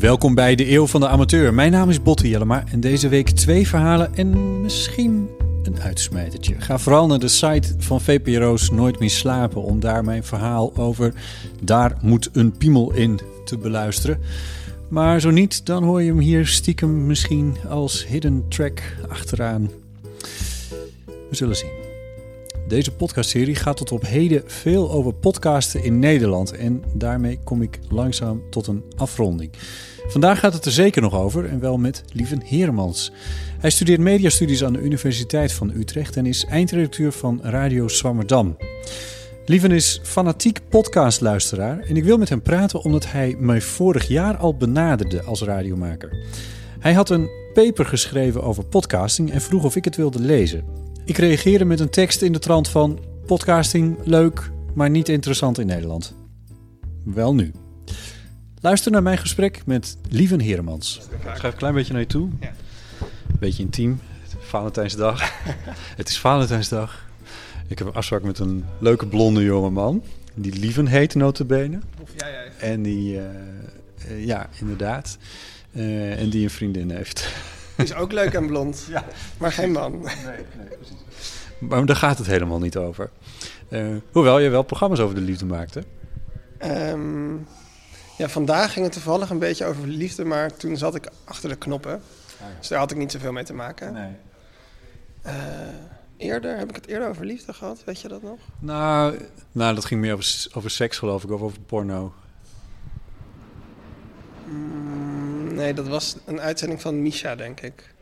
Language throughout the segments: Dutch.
Welkom bij de Eeuw van de Amateur. Mijn naam is Botte Jellema en deze week twee verhalen en misschien een uitsmijtertje. Ga vooral naar de site van VPRO's Nooit meer slapen om daar mijn verhaal over Daar moet een piemel in te beluisteren. Maar zo niet, dan hoor je hem hier stiekem misschien als hidden track achteraan. We zullen zien. Deze podcastserie gaat tot op heden veel over podcasten in Nederland. En daarmee kom ik langzaam tot een afronding. Vandaag gaat het er zeker nog over en wel met Lieven Heremans. Hij studeert mediastudies aan de Universiteit van Utrecht en is eindredacteur van Radio Swammerdam. Lieven is fanatiek podcastluisteraar en ik wil met hem praten omdat hij mij vorig jaar al benaderde als radiomaker. Hij had een paper geschreven over podcasting en vroeg of ik het wilde lezen. Ik reageerde met een tekst in de trant van podcasting leuk, maar niet interessant in Nederland. Wel nu. Luister naar mijn gesprek met Lieven Heremans. Ik schrijf een klein beetje naar je toe. Beetje intiem. Valentijnsdag. het is Valentijnsdag. Ik heb een afspraak met een leuke blonde jonge man. Die Lieven heet notabene. En die, eh, eh, ja, inderdaad. Eh, en die een vriendin heeft. Is ook leuk en blond, Ja. maar geen man. Maar daar gaat het helemaal niet over. Eh, hoewel je wel programma's over de liefde maakte. Ehm, ja, vandaag ging het toevallig een beetje over liefde, maar toen zat ik achter de knoppen. Dus daar had ik niet zoveel mee te maken. Eh, eerder, heb ik het eerder over liefde gehad? Weet je dat nog? Nou, nou, dat ging meer over, over seks geloof ik, of over porno. Mm, nee, dat was een uitzending van Misha, denk ik.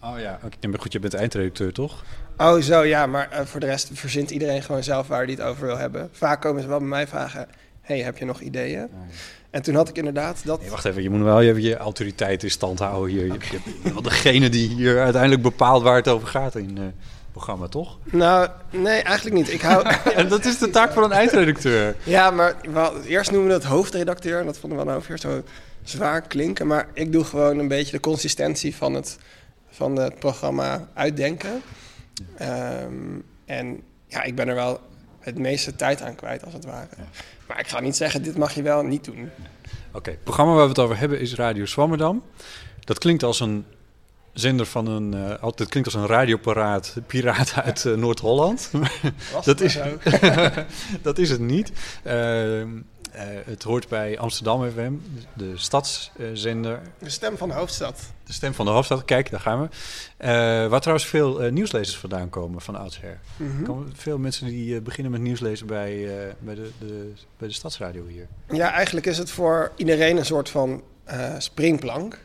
Oh ja. Oké, ja, maar goed, je bent eindredacteur toch? Oh, zo ja, maar eh, voor de rest verzint iedereen gewoon zelf waar hij het over wil hebben. Vaak komen ze wel bij mij vragen: hey, heb je nog ideeën? En toen had ik inderdaad dat. Nee, wacht even, je moet wel je, je autoriteit in stand houden hier. Je, je bent wel degene die hier uiteindelijk bepaalt waar het over gaat in het programma, toch? Nou, nee, eigenlijk niet. Ik hou. En dat is de taak van een eindredacteur. Ja, maar wel, eerst noemen we dat hoofdredacteur. En dat vonden we dan over zo zwaar klinken. Maar ik doe gewoon een beetje de consistentie van het, van het programma uitdenken. Ehm, en ja, ik ben er wel het meeste tijd aan kwijt, als het ware. Maar ik ga niet zeggen, dit mag je wel niet doen. Oké, het programma waar we het over hebben is Radio Swammerdam. Dat klinkt als een zender van een... altijd klinkt als een radioparaat piraat uit eh, Noord-Holland. Dat is, dat is het niet. Ehm, eh, het hoort bij Amsterdam FM, de stadszender. De stem van de hoofdstad. De stem van de hoofdstad. Kijk, daar gaan we. Waar trouwens veel nieuwslezers vandaan komen van oudsher. Mhm. Veel mensen die beginnen met nieuwslezen bij, bij, de, de, bij de stadsradio hier. Ja, eigenlijk is het voor iedereen een soort van springplank.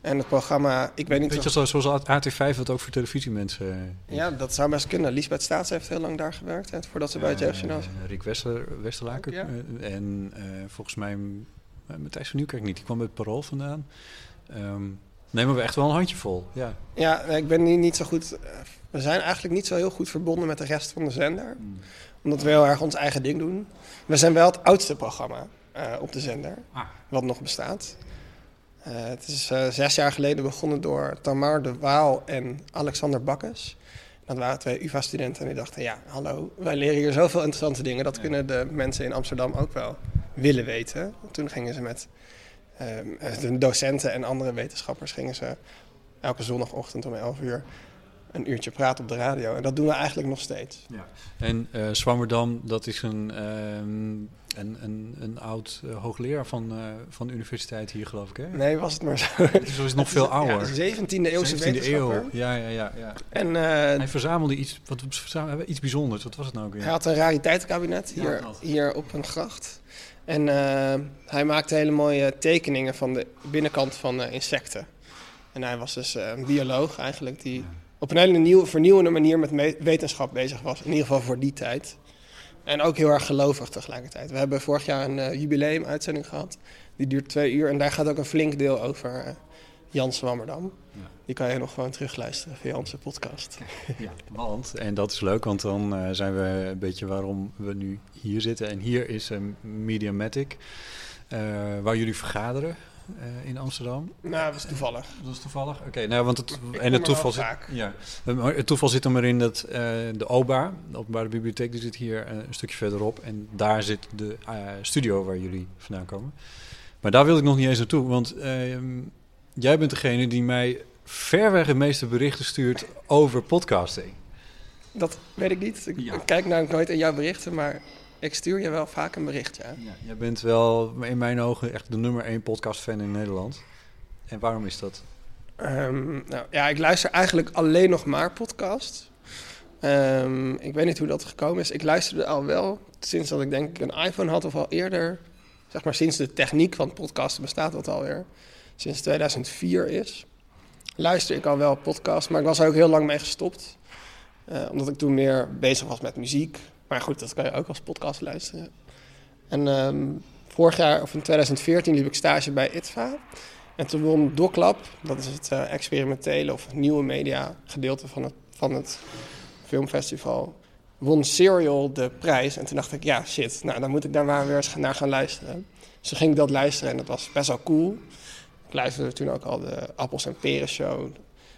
En het programma, ik weet niet... Weet je, of- zoals, zoals AT5 dat ook voor televisiemensen eh, Ja, dat zou best kunnen. Lisbeth Staats heeft heel lang daar gewerkt, hè, voordat ze bij het Jeugdjournaal zat. Eh, Rick Wester, Westerlaken. Ja. eh, en eh, volgens mij uh, Matthijs van Nieuwkerk niet. Die kwam het Parool vandaan. Ehm nemen we echt wel een handjevol. Ja. Ja, ik ben hier niet zo goed... eh, We zijn eigenlijk niet zo heel goed verbonden met de rest van de zender. Omdat we heel erg ons eigen ding doen. We zijn wel het oudste programma eh, op de zender, Ah. wat nog bestaat. Eh, het is eh, zes jaar geleden begonnen door Tamar de Waal en Alexander Bakkes. Dat waren twee UvA-studenten en die dachten, ja, hallo, wij leren hier zoveel interessante dingen. Dat kunnen de mensen in Amsterdam ook wel willen weten. Toen gingen ze met ehm, de docenten en andere wetenschappers gingen ze elke zondagochtend om 11 uur een uurtje praten op de radio. En dat doen we eigenlijk nog steeds. Ja. En uh, Zwammerdam, dat is een, ehm, een, een, een oud uh, hoogleraar van, uh, van de universiteit hier, geloof ik, hè? Nee, was het maar zo. Dus is nog veel ouder. Ja, 17e eeuwse 17e wetenschapper. Eeuw. Ja, ja, ja. ja. En, hij verzamelde iets, wat, iets bijzonders. Wat was het nou ook weer? Hij had een rariteitenkabinet hier, ja, hier op een gracht. En hij maakte hele mooie tekeningen van de binnenkant van insecten. En hij was dus een bioloog eigenlijk die op een hele nieuwe, vernieuwende manier met wetenschap bezig was. In ieder geval voor die tijd. En ook heel erg gelovig tegelijkertijd. We hebben vorig jaar een uh, jubileum-uitzending gehad. Die duurt twee uur. En daar gaat ook een flink deel over uh, Jan Zwammerdam. Ja. Die kan je nog gewoon terugluisteren via onze podcast. Ja, want, en dat is leuk, want dan uh, zijn we een beetje waarom we nu hier zitten. En hier is een Mediamatic, waar jullie vergaderen uh, in Amsterdam? Nou, dat is toevallig. Dat is toevallig? Oké, nou, want het, en het toeval, zit, ja, het toeval zit er maar in dat uh, de OBA, de Openbare Bibliotheek, die zit hier een stukje verderop. En daar zit de studio waar jullie vandaan komen. Maar daar wil ik nog niet eens naartoe, want ehm, jij bent degene die mij ver weg de meeste berichten stuurt over podcasting. Dat weet ik niet. Ik ja. kijk namelijk nooit in jouw berichten, maar ik stuur je wel vaak een bericht, ja. ja. Jij bent wel in mijn ogen echt de nummer één podcast-fan in Nederland. En waarom is dat? Um, nou, ja, ik luister eigenlijk alleen nog maar podcasts. Um, ik weet niet hoe dat gekomen is. Ik luisterde al wel sinds dat ik denk ik een iPhone had of al eerder. Zeg maar sinds de techniek van podcasten bestaat dat alweer. Sinds 2004 is. Luister ik al wel podcasts, maar ik was er ook heel lang mee gestopt. Uh, omdat ik toen meer bezig was met muziek. Maar goed, dat kan je ook als podcast luisteren. En um, vorig jaar, of in 2014, liep ik stage bij ITVA. En toen won DocLab, dat is het uh, experimentele of nieuwe media gedeelte van het, van het filmfestival, won Serial de prijs. En toen dacht ik, ja shit, nou dan moet ik daar maar weer eens naar gaan luisteren. Dus toen ging ik dat luisteren en dat was best wel cool. Ik luisterde toen ook al de Appels en Peren show.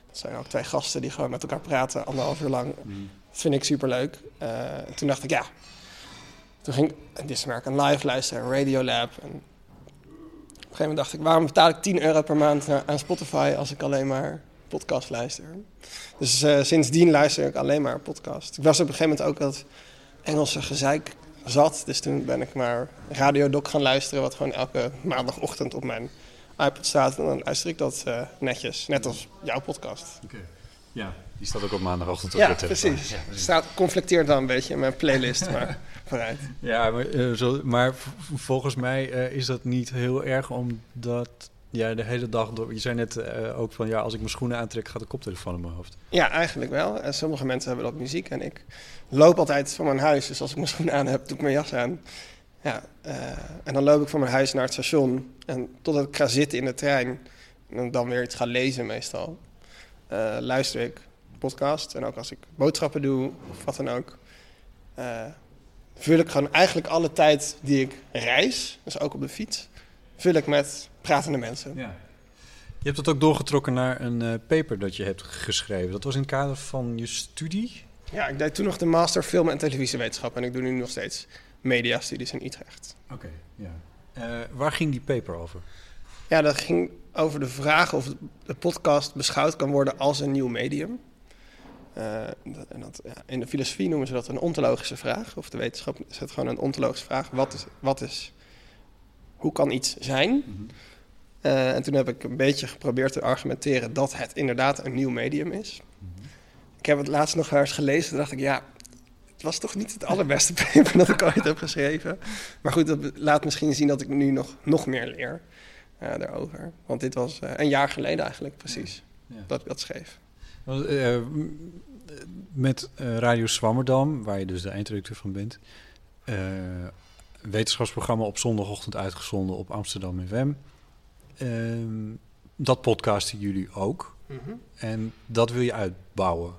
Dat zijn ook twee gasten die gewoon met elkaar praten, anderhalf uur lang. Mm. Vind ik superleuk. Uh, toen dacht ik, ja. Toen ging ik een live luisteren, Radiolab. En op een gegeven moment dacht ik, waarom betaal ik 10 euro per maand aan Spotify als ik alleen maar podcast luister? Dus uh, sindsdien luister ik alleen maar podcast. Ik was op een gegeven moment ook dat Engelse gezeik zat. Dus toen ben ik maar Radiodoc gaan luisteren, wat gewoon elke maandagochtend op mijn iPad staat. En dan luister ik dat uh, netjes, net als jouw podcast. Oké, ja. Die staat ook op maandagochtend op ja, precies. Ja, precies. Staat, conflicteert dan een beetje in mijn playlist, maar vooruit. Ja, maar, uh, zo, maar volgens mij uh, is dat niet heel erg, omdat ja, de hele dag door... Je zei net uh, ook van, ja, als ik mijn schoenen aantrek, gaat de koptelefoon in mijn hoofd. Ja, eigenlijk wel. En sommige mensen hebben dat muziek en ik loop altijd van mijn huis. Dus als ik mijn schoenen aan heb, doe ik mijn jas aan. Ja, en dan loop ik van mijn huis naar het station. En totdat ik ga zitten in de trein en dan weer iets ga lezen meestal, luister ik podcast. En ook als ik boodschappen doe of wat dan ook. Uh, vul ik gewoon eigenlijk alle tijd die ik reis, dus ook op de fiets, vul ik met pratende mensen. Ja. Je hebt het ook doorgetrokken naar een uh, paper dat je hebt geschreven. Dat was in het kader van je studie? Ja, ik deed toen nog de master film en televisiewetenschap. En ik doe nu nog steeds mediastudies in Utrecht. Oké, ja. Uh, waar ging die paper over? Ja, dat ging over de vraag of de podcast beschouwd kan worden als een nieuw medium. Uh, en dat, ja, in de filosofie noemen ze dat een ontologische vraag. Of de wetenschap is het gewoon een ontologische vraag. Wat is, wat is hoe kan iets zijn? Mm uh, en toen heb ik een beetje geprobeerd te argumenteren dat het inderdaad een nieuw medium is. Mm -hmm. Ik heb het laatst nog eens gelezen. Toen dacht ik, ja, het was toch niet het allerbeste paper dat ik ooit heb geschreven. Maar goed, dat laat misschien zien dat ik nu nog, nog meer leer uh, daarover. Want dit was een jaar geleden eigenlijk precies ja. Ja. dat ik dat schreef. Uh, met uh, Radio Swammerdam, waar je dus de eindredacteur van bent, uh, wetenschapsprogramma op zondagochtend uitgezonden op Amsterdam FM. Ehm, dat podcasten jullie ook. Mm -hmm. En dat wil je uitbouwen.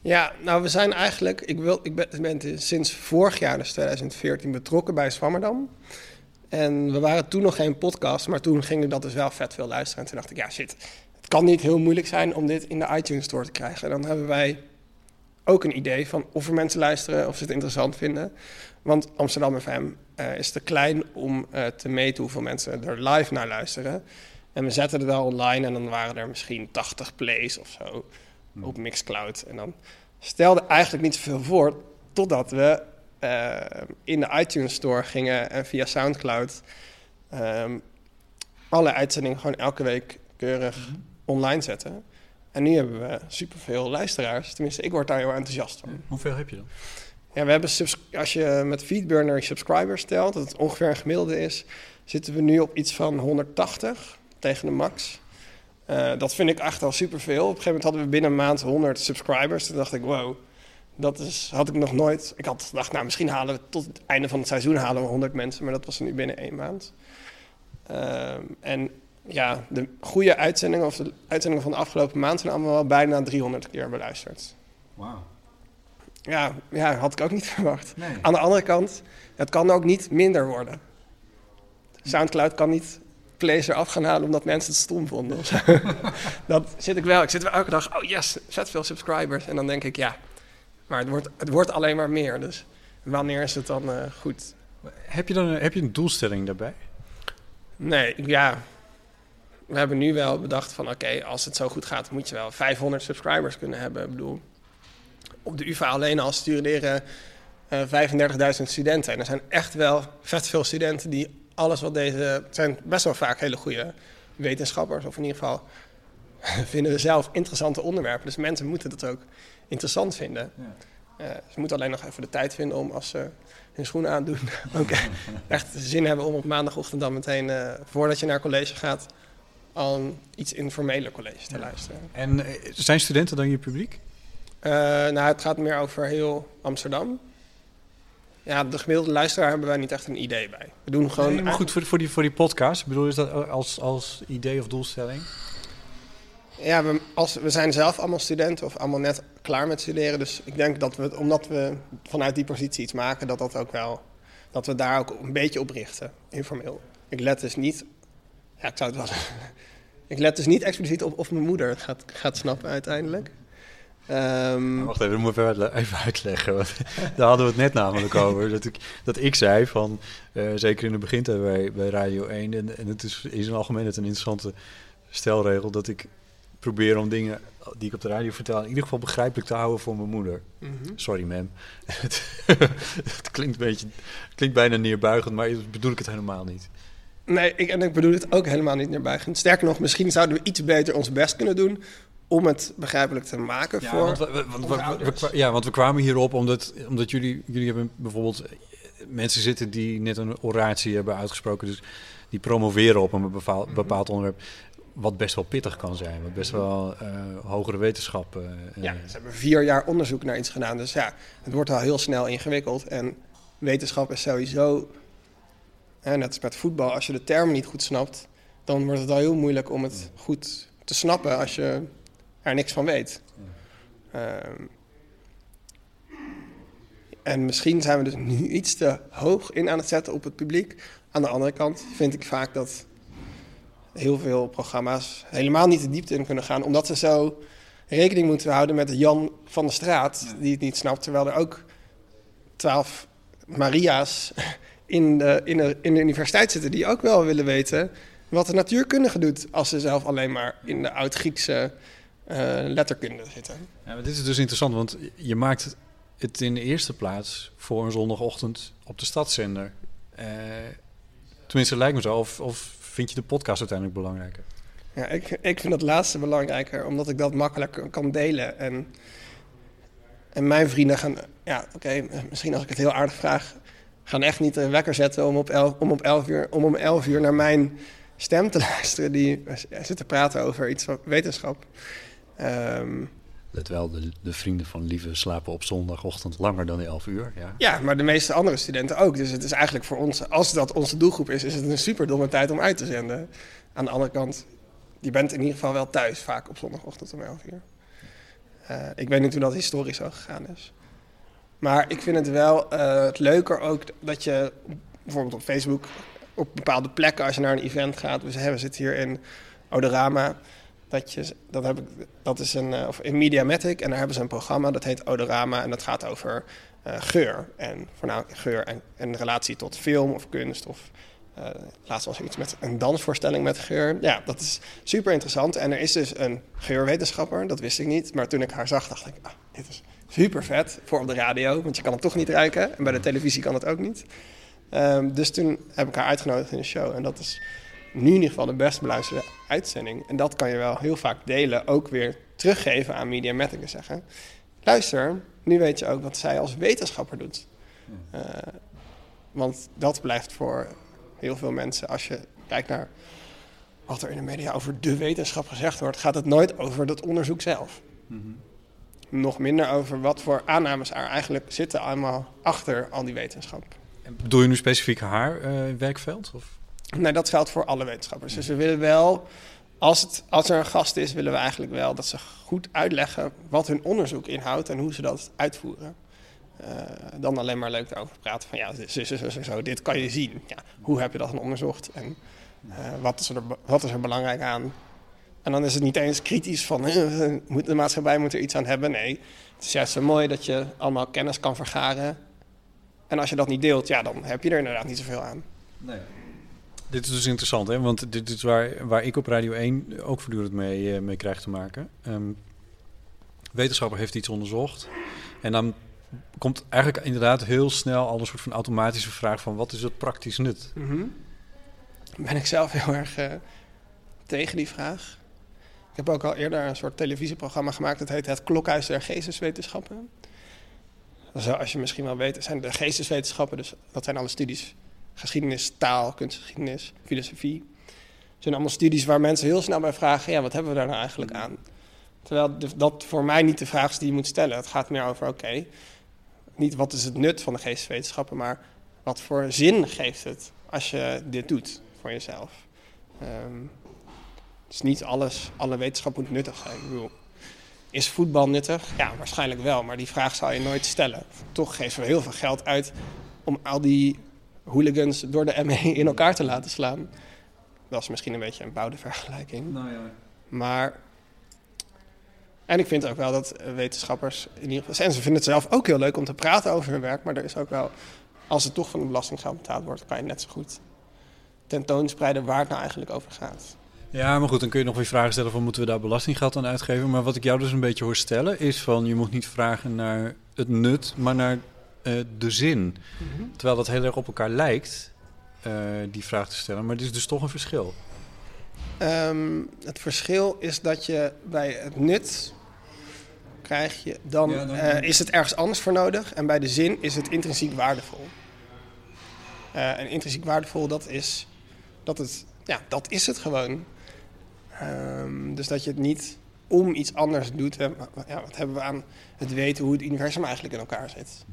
Ja, nou we zijn eigenlijk, ik, wil, ik ben, ben sinds vorig jaar, dus 2014, betrokken bij Swammerdam. En we waren toen nog geen podcast, maar toen ging ik dat dus wel vet veel luisteren. En toen dacht ik, ja shit, kan niet heel moeilijk zijn om dit in de iTunes Store te krijgen. En dan hebben wij ook een idee van of er mensen luisteren, of ze het interessant vinden. Want Amsterdam FM uh, is te klein om uh, te meten hoeveel mensen er live naar luisteren. En we zetten het wel online en dan waren er misschien 80 plays of zo hmm. op Mixcloud. En dan stelde eigenlijk niet zoveel voor, totdat we uh, in de iTunes Store gingen en via SoundCloud um, alle uitzendingen gewoon elke week keurig hmm. Online zetten. En nu hebben we superveel luisteraars. Tenminste, ik word daar heel enthousiast van. Hoeveel heb je dan? Ja, we hebben als je met Feedburner subscribers stelt, dat het ongeveer een gemiddelde is, zitten we nu op iets van 180 tegen de max. Uh, dat vind ik echt al superveel. Op een gegeven moment hadden we binnen een maand 100 subscribers. Toen dacht ik, wow, dat is, had ik nog nooit. Ik had gedacht, nou, misschien halen we tot het einde van het seizoen halen we 100 mensen, maar dat was nu binnen één maand. Uh, en ja, de goede uitzendingen of de uitzendingen van de afgelopen maand zijn allemaal wel bijna 300 keer beluisterd. Wauw. Ja, ja, had ik ook niet verwacht. Aan de andere kant, het kan ook niet minder worden. Soundcloud kan niet plays eraf gaan halen omdat mensen het stom vonden. Dat zit ik wel. Ik zit wel elke dag, oh yes, zet veel subscribers. En dan denk ik, ja, maar het wordt, het wordt alleen maar meer. Dus wanneer is het dan uh, goed? Heb je dan een, heb je een doelstelling daarbij? Nee, ja. We hebben nu wel bedacht van, oké, als het zo goed gaat, moet je wel 500 subscribers kunnen hebben. Ik bedoel, op de UvA alleen al studeren uh, 35.000 studenten. En er zijn echt wel vet veel studenten die alles wat deze... Het zijn best wel vaak hele goede wetenschappers. Of in ieder geval vinden we zelf interessante onderwerpen. Dus mensen moeten dat ook interessant vinden. Ja. Uh, ze moeten alleen nog even de tijd vinden om als ze hun schoenen aandoen... ook echt zin hebben om op maandagochtend dan meteen... Uh, voordat je naar college gaat... een iets informeler college te luisteren. En eh, zijn studenten dan je publiek? nou, het gaat meer over heel Amsterdam ja, de gemiddelde luisteraar hebben wij niet echt een idee bij. We doen gewoon. Nee, maar goed, voor, voor, die, voor die podcast, ik bedoel, is dat als, als idee of doelstelling? Ja, we, als, we zijn zelf allemaal studenten of allemaal net klaar met studeren. Dus ik denk dat we, omdat we vanuit die positie iets maken, dat dat ook wel. Dat we daar ook een beetje op richten, informeel. Ik let dus niet. Ja, ik zou het wel. ik let dus niet expliciet op of mijn moeder het gaat, gaat snappen uiteindelijk. Um, Wacht even, dat moet ik even uitleggen. daar hadden we het net namelijk over. Dat ik, dat ik zei van, uh, zeker in het begin bij, bij Radio 1, en, en het is in algemeen het een interessante stelregel, dat ik probeer om dingen die ik op de radio vertel, in ieder geval begrijpelijk te houden voor mijn moeder. Mm -hmm. Sorry, ma'am. het, klinkt een beetje, klinkt bijna neerbuigend, maar bedoel ik het helemaal niet. Nee, ik, en ik bedoel het ook helemaal niet neerbuigend. Sterker nog, misschien zouden we iets beter ons best kunnen doen om het begrijpelijk te maken ja, voor. Want we, want ja, want we kwamen hierop omdat, omdat jullie, jullie hebben bijvoorbeeld eh, mensen zitten die net een oratie hebben uitgesproken, dus die promoveren op een bepaald, mhm. bepaald onderwerp. Wat best wel pittig kan zijn, wat best wel uh, hogere wetenschap. Uh, ja, ze hebben vier jaar onderzoek naar iets gedaan. Dus ja, het wordt al heel snel ingewikkeld. En wetenschap is sowieso, hè, net als met voetbal, als je de termen niet goed snapt, dan wordt het al heel moeilijk om het goed te snappen als je er niks van weet. Um, en misschien zijn we dus nu iets te hoog in aan het zetten op het publiek. Aan de andere kant vind ik vaak dat heel veel programma's helemaal niet de diepte in kunnen gaan, omdat ze zo rekening moeten houden met de Jan van de straat, die het niet snapt, terwijl er ook twaalf Maria's in de, in, de, in de universiteit zitten die ook wel willen weten wat de natuurkundige doet als ze zelf alleen maar in de oud-Griekse uh, letterkunde zitten. Ja, maar dit is dus interessant, want je maakt het in de eerste plaats voor een zondagochtend op de stadszender. Uh, tenminste, lijkt me zo. Of, of vind je de podcast uiteindelijk belangrijker? Ja, ik, ik vind het laatste belangrijker, omdat ik dat makkelijker kan delen. En, en mijn vrienden gaan, ja, oké, misschien als ik het heel aardig vraag, gaan echt niet een wekker zetten om, op elf, om, op elf uur, om om elf uur naar mijn stem te luisteren die zit te praten over iets van wetenschap. Um, Let wel, de, de, vrienden van Lieve slapen op zondagochtend langer dan 11 uur. Ja. ja, maar de meeste andere studenten ook. Dus het is eigenlijk voor ons, als dat onze doelgroep is, is het een super domme tijd om uit te zenden. Aan de andere kant, je bent in ieder geval wel thuis vaak op zondagochtend om 11 uur. Uh, ik weet niet hoe dat historisch zo gegaan is. Maar ik vind het wel uh, het leuker ook dat je bijvoorbeeld op Facebook op bepaalde plekken, als je naar een event gaat, we, we zitten hier in Odorama Dat, je, dat, heb ik, dat is een, uh, of in Mediamatic en daar hebben ze een programma dat heet Odorama en dat gaat over uh, geur. En voornamelijk geur en, en relatie tot film of kunst of uh, laatst was er iets met een dansvoorstelling met geur. Ja, dat is super interessant. En er is dus een geurwetenschapper, dat wist ik niet. Maar toen ik haar zag, dacht ik, ah, dit is super vet voor op de radio. Want je kan het toch niet ruiken. En bij de televisie kan het ook niet. Um, dus toen heb ik haar uitgenodigd in de show. En dat is nu in ieder geval de best beluisterde uitzending. En dat kan je wel heel vaak delen. Ook weer teruggeven aan Mediamatic en zeggen... Luister, nu weet je ook wat zij als wetenschapper doet. Uh, want dat blijft voor heel veel mensen, als je kijkt naar wat er in de media over de wetenschap gezegd wordt, gaat het nooit over dat onderzoek zelf. Mm Nog minder over wat voor aannames er eigenlijk zitten allemaal achter al die wetenschap. En bedoel je nu specifiek haar uh, werkveld? Of? Nee, dat geldt voor alle wetenschappers. Dus we willen wel, als, het, als er een gast is, willen we eigenlijk wel dat ze goed uitleggen wat hun onderzoek inhoudt en hoe ze dat uitvoeren. Uh, dan alleen maar leuk erover praten van ja, zo, zo, zo, zo, dit kan je zien. Ja, hoe heb je dat dan onderzocht en uh, wat, is er, wat is er belangrijk aan? En dan is het niet eens kritisch van moet de maatschappij moet er iets aan hebben. Nee, het is juist zo mooi dat je allemaal kennis kan vergaren. En als je dat niet deelt, ja, dan heb je er inderdaad niet zoveel aan. Nee. Dit is dus interessant, hè? want dit is waar, waar ik op Radio 1 ook voortdurend mee, mee krijg te maken. Um, wetenschapper heeft iets onderzocht en dan komt eigenlijk inderdaad heel snel al een soort van automatische vraag van wat is het praktisch nut? Mm -hmm. Ben ik zelf heel erg uh, tegen die vraag. Ik heb ook al eerder een soort televisieprogramma gemaakt. Dat heet Het Klokhuis der Geesteswetenschappen. Zoals je misschien wel weet, zijn de geesteswetenschappen, dus dat zijn alle studies geschiedenis, taal, kunstgeschiedenis, filosofie. Het zijn allemaal studies waar mensen heel snel bij vragen: ja, wat hebben we daar nou eigenlijk aan? Terwijl dat voor mij niet de vraag is die je moet stellen. Het gaat meer over: oké, niet wat is het nut van de geesteswetenschappen, maar wat voor zin geeft het als je dit doet voor jezelf. Um, dus niet alles, alle wetenschap moet nuttig zijn. Ik bedoel, is voetbal nuttig? Ja, waarschijnlijk wel, maar die vraag zou je nooit stellen. Toch geven we heel veel geld uit om al die hooligans door de ME in elkaar te laten slaan. Dat is misschien een beetje een bouwde vergelijking. Nou ja. Maar en ik vind ook wel dat wetenschappers in ieder geval... En ze vinden het zelf ook heel leuk om te praten over hun werk. Maar er is ook wel... Als het toch van de belastinggeld betaald wordt... kan je net zo goed tentoonspreiden waar het nou eigenlijk over gaat. Ja, maar goed, dan kun je nog weer vragen stellen van... moeten we daar belastinggeld aan uitgeven? Maar wat ik jou dus een beetje hoor stellen... is van je moet niet vragen naar het nut, maar naar uh, de zin. Mhm. Terwijl dat heel erg op elkaar lijkt, uh, die vraag te stellen. Maar het is dus toch een verschil. Um, het verschil is dat je bij het nut krijg je, dan, ja, dan uh, is het ergens anders voor nodig. En bij de zin is het intrinsiek waardevol. En intrinsiek waardevol, dat is, dat het, ja, dat is het gewoon. Um, dus dat je het niet om iets anders doet. Hè, ja, wat hebben we aan het weten hoe het universum eigenlijk in elkaar zit?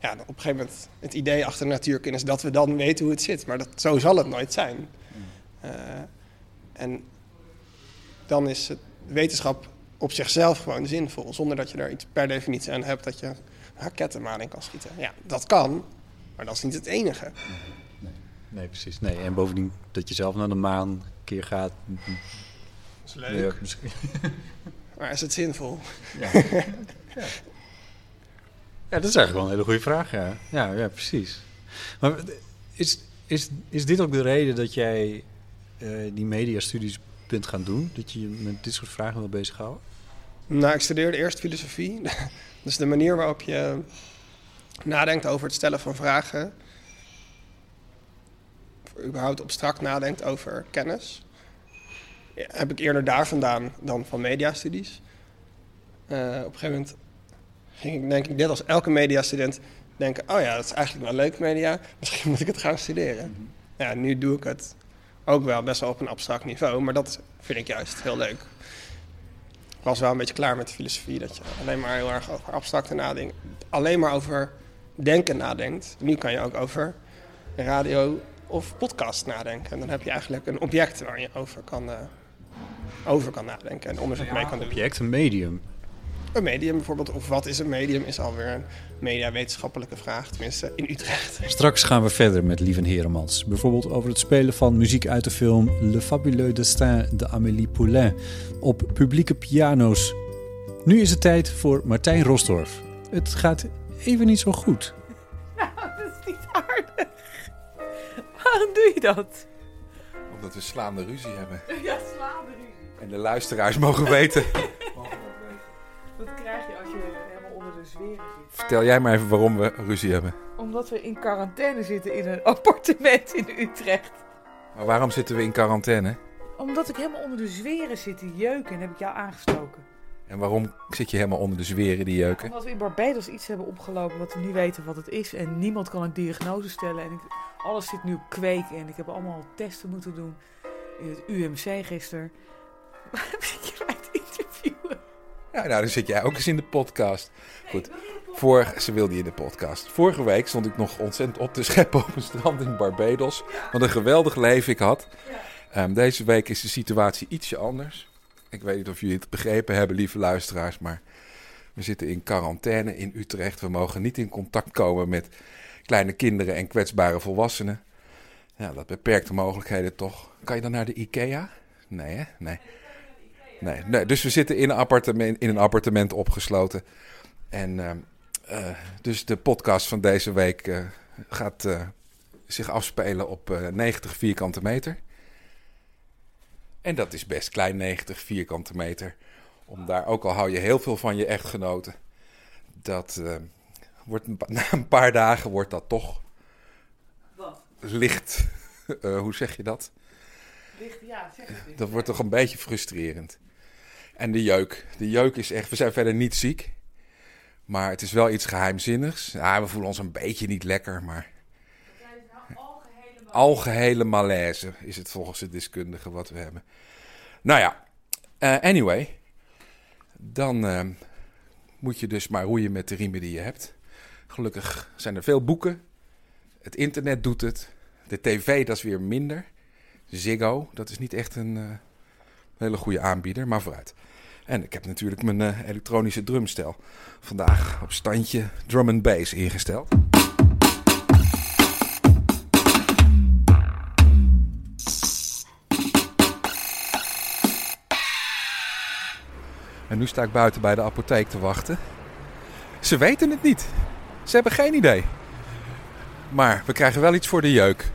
Ja, op een gegeven moment het idee achter natuurkennis is dat we dan weten hoe het zit. Maar dat, zo zal het nooit zijn. Mm. Uh, en dan is het wetenschap op zichzelf gewoon zinvol. Zonder dat je er iets per definitie aan hebt dat je rakettenmaan in kan schieten. Ja, dat kan, maar dat is niet het enige. Nee, nee precies. Nee. En bovendien dat je zelf naar de maan een keer gaat. Dat is leuk. Ja, maar is het zinvol? Ja. ja. ja. dat is eigenlijk wel een hele goede vraag. Ja, ja, ja precies. Maar is, is, is dit ook de reden dat jij uh, die mediastudies bent gaan doen? Dat je je met dit soort vragen wil bezighouden? Nou, ik studeerde eerst filosofie. dus de manier waarop je nadenkt over het stellen van vragen, überhaupt abstract nadenkt over kennis, heb ik eerder daar vandaan dan van mediastudies. Uh, op een gegeven moment ging ik, denk ik, net als elke mediastudent, denken: oh ja, dat is eigenlijk wel leuk media, misschien moet ik het gaan studeren. Mm -hmm. Ja, nu doe ik het ook wel best wel op een abstract niveau, maar dat vind ik juist heel leuk. Ik was wel een beetje klaar met de filosofie, dat je alleen maar heel erg over abstracte nadenken, alleen maar over denken nadenkt. Nu kan je ook over radio of podcast nadenken. En dan heb je eigenlijk een object waar je over kan, uh, over kan nadenken en onderzoek ja, mee kan doen. Een object, een medium. een medium bijvoorbeeld. Of wat is een medium is alweer een mediawetenschappelijke vraag, tenminste in Utrecht. Straks gaan we verder met Lieven Heremans. Bijvoorbeeld over het spelen van muziek uit de film Le Fabuleux Destin de Amélie Poulain op publieke piano's. Nu is het tijd voor Martijn Rosdorf. Het gaat even niet zo goed. Nou, dat is niet aardig. Waarom doe je dat? Omdat we slaande ruzie hebben. Ja, slaande ruzie. En de luisteraars mogen weten. Wat krijg je als je helemaal onder de zweren zit? Vertel jij maar even waarom we ruzie hebben. Omdat we in quarantaine zitten in een appartement in Utrecht. Maar waarom zitten we in quarantaine? Omdat ik helemaal onder de zweren zit te jeuken en heb ik jou aangestoken. En waarom zit je helemaal onder de zweren die jeuken? Omdat we in Barbados iets hebben opgelopen wat we niet weten wat het is. En niemand kan een diagnose stellen. En ik, alles zit nu op kweek. En ik heb allemaal testen moeten doen in het UMC gisteren. Waarom zit je mij te interviewen? Ja, nou, dan zit jij ook eens in de podcast. Goed. Ze wilde je in de podcast. Vorige week stond ik nog ontzettend op te scheppen op een strand in Barbados. Wat een geweldig leven ik had. Ehm, deze week is de situatie ietsje anders. Ik weet niet of jullie het begrepen hebben, lieve luisteraars, maar we zitten in quarantaine in Utrecht. We mogen niet in contact komen met kleine kinderen en kwetsbare volwassenen. Ja, dat beperkt de mogelijkheden toch. Kan je dan naar de IKEA? Nee, hè? Nee. Nee, nee. Dus we zitten in een appartement, in een appartement opgesloten. En uh, uh, dus de podcast van deze week uh, gaat zich afspelen op 90 vierkante meter. En dat is best klein, 90 vierkante meter. Om daar, ook al hou je heel veel van je echtgenoten, dat wordt na een paar dagen wordt dat toch Wat? licht. hoe zeg je dat? Licht, ja, zeg het. Dat wordt toch een beetje frustrerend. En de jeuk. De jeuk is echt. We zijn verder niet ziek. Maar het is wel iets geheimzinnigs. Ja, we voelen ons een beetje niet lekker, maar. Algehele malaise is het volgens de deskundigen wat we hebben. Nou ja, uh, anyway. Dan uh, moet je dus maar roeien met de riemen die je hebt. Gelukkig zijn er veel boeken. Het internet doet het. De tv, dat is weer minder. Ziggo, dat is niet echt een uh, hele goede aanbieder, maar vooruit. En ik heb natuurlijk mijn uh, elektronische drumstel vandaag op standje drum and bass ingesteld. En nu sta ik buiten bij de apotheek te wachten. Ze weten het niet. Ze hebben geen idee. Maar we krijgen wel iets voor de jeuk.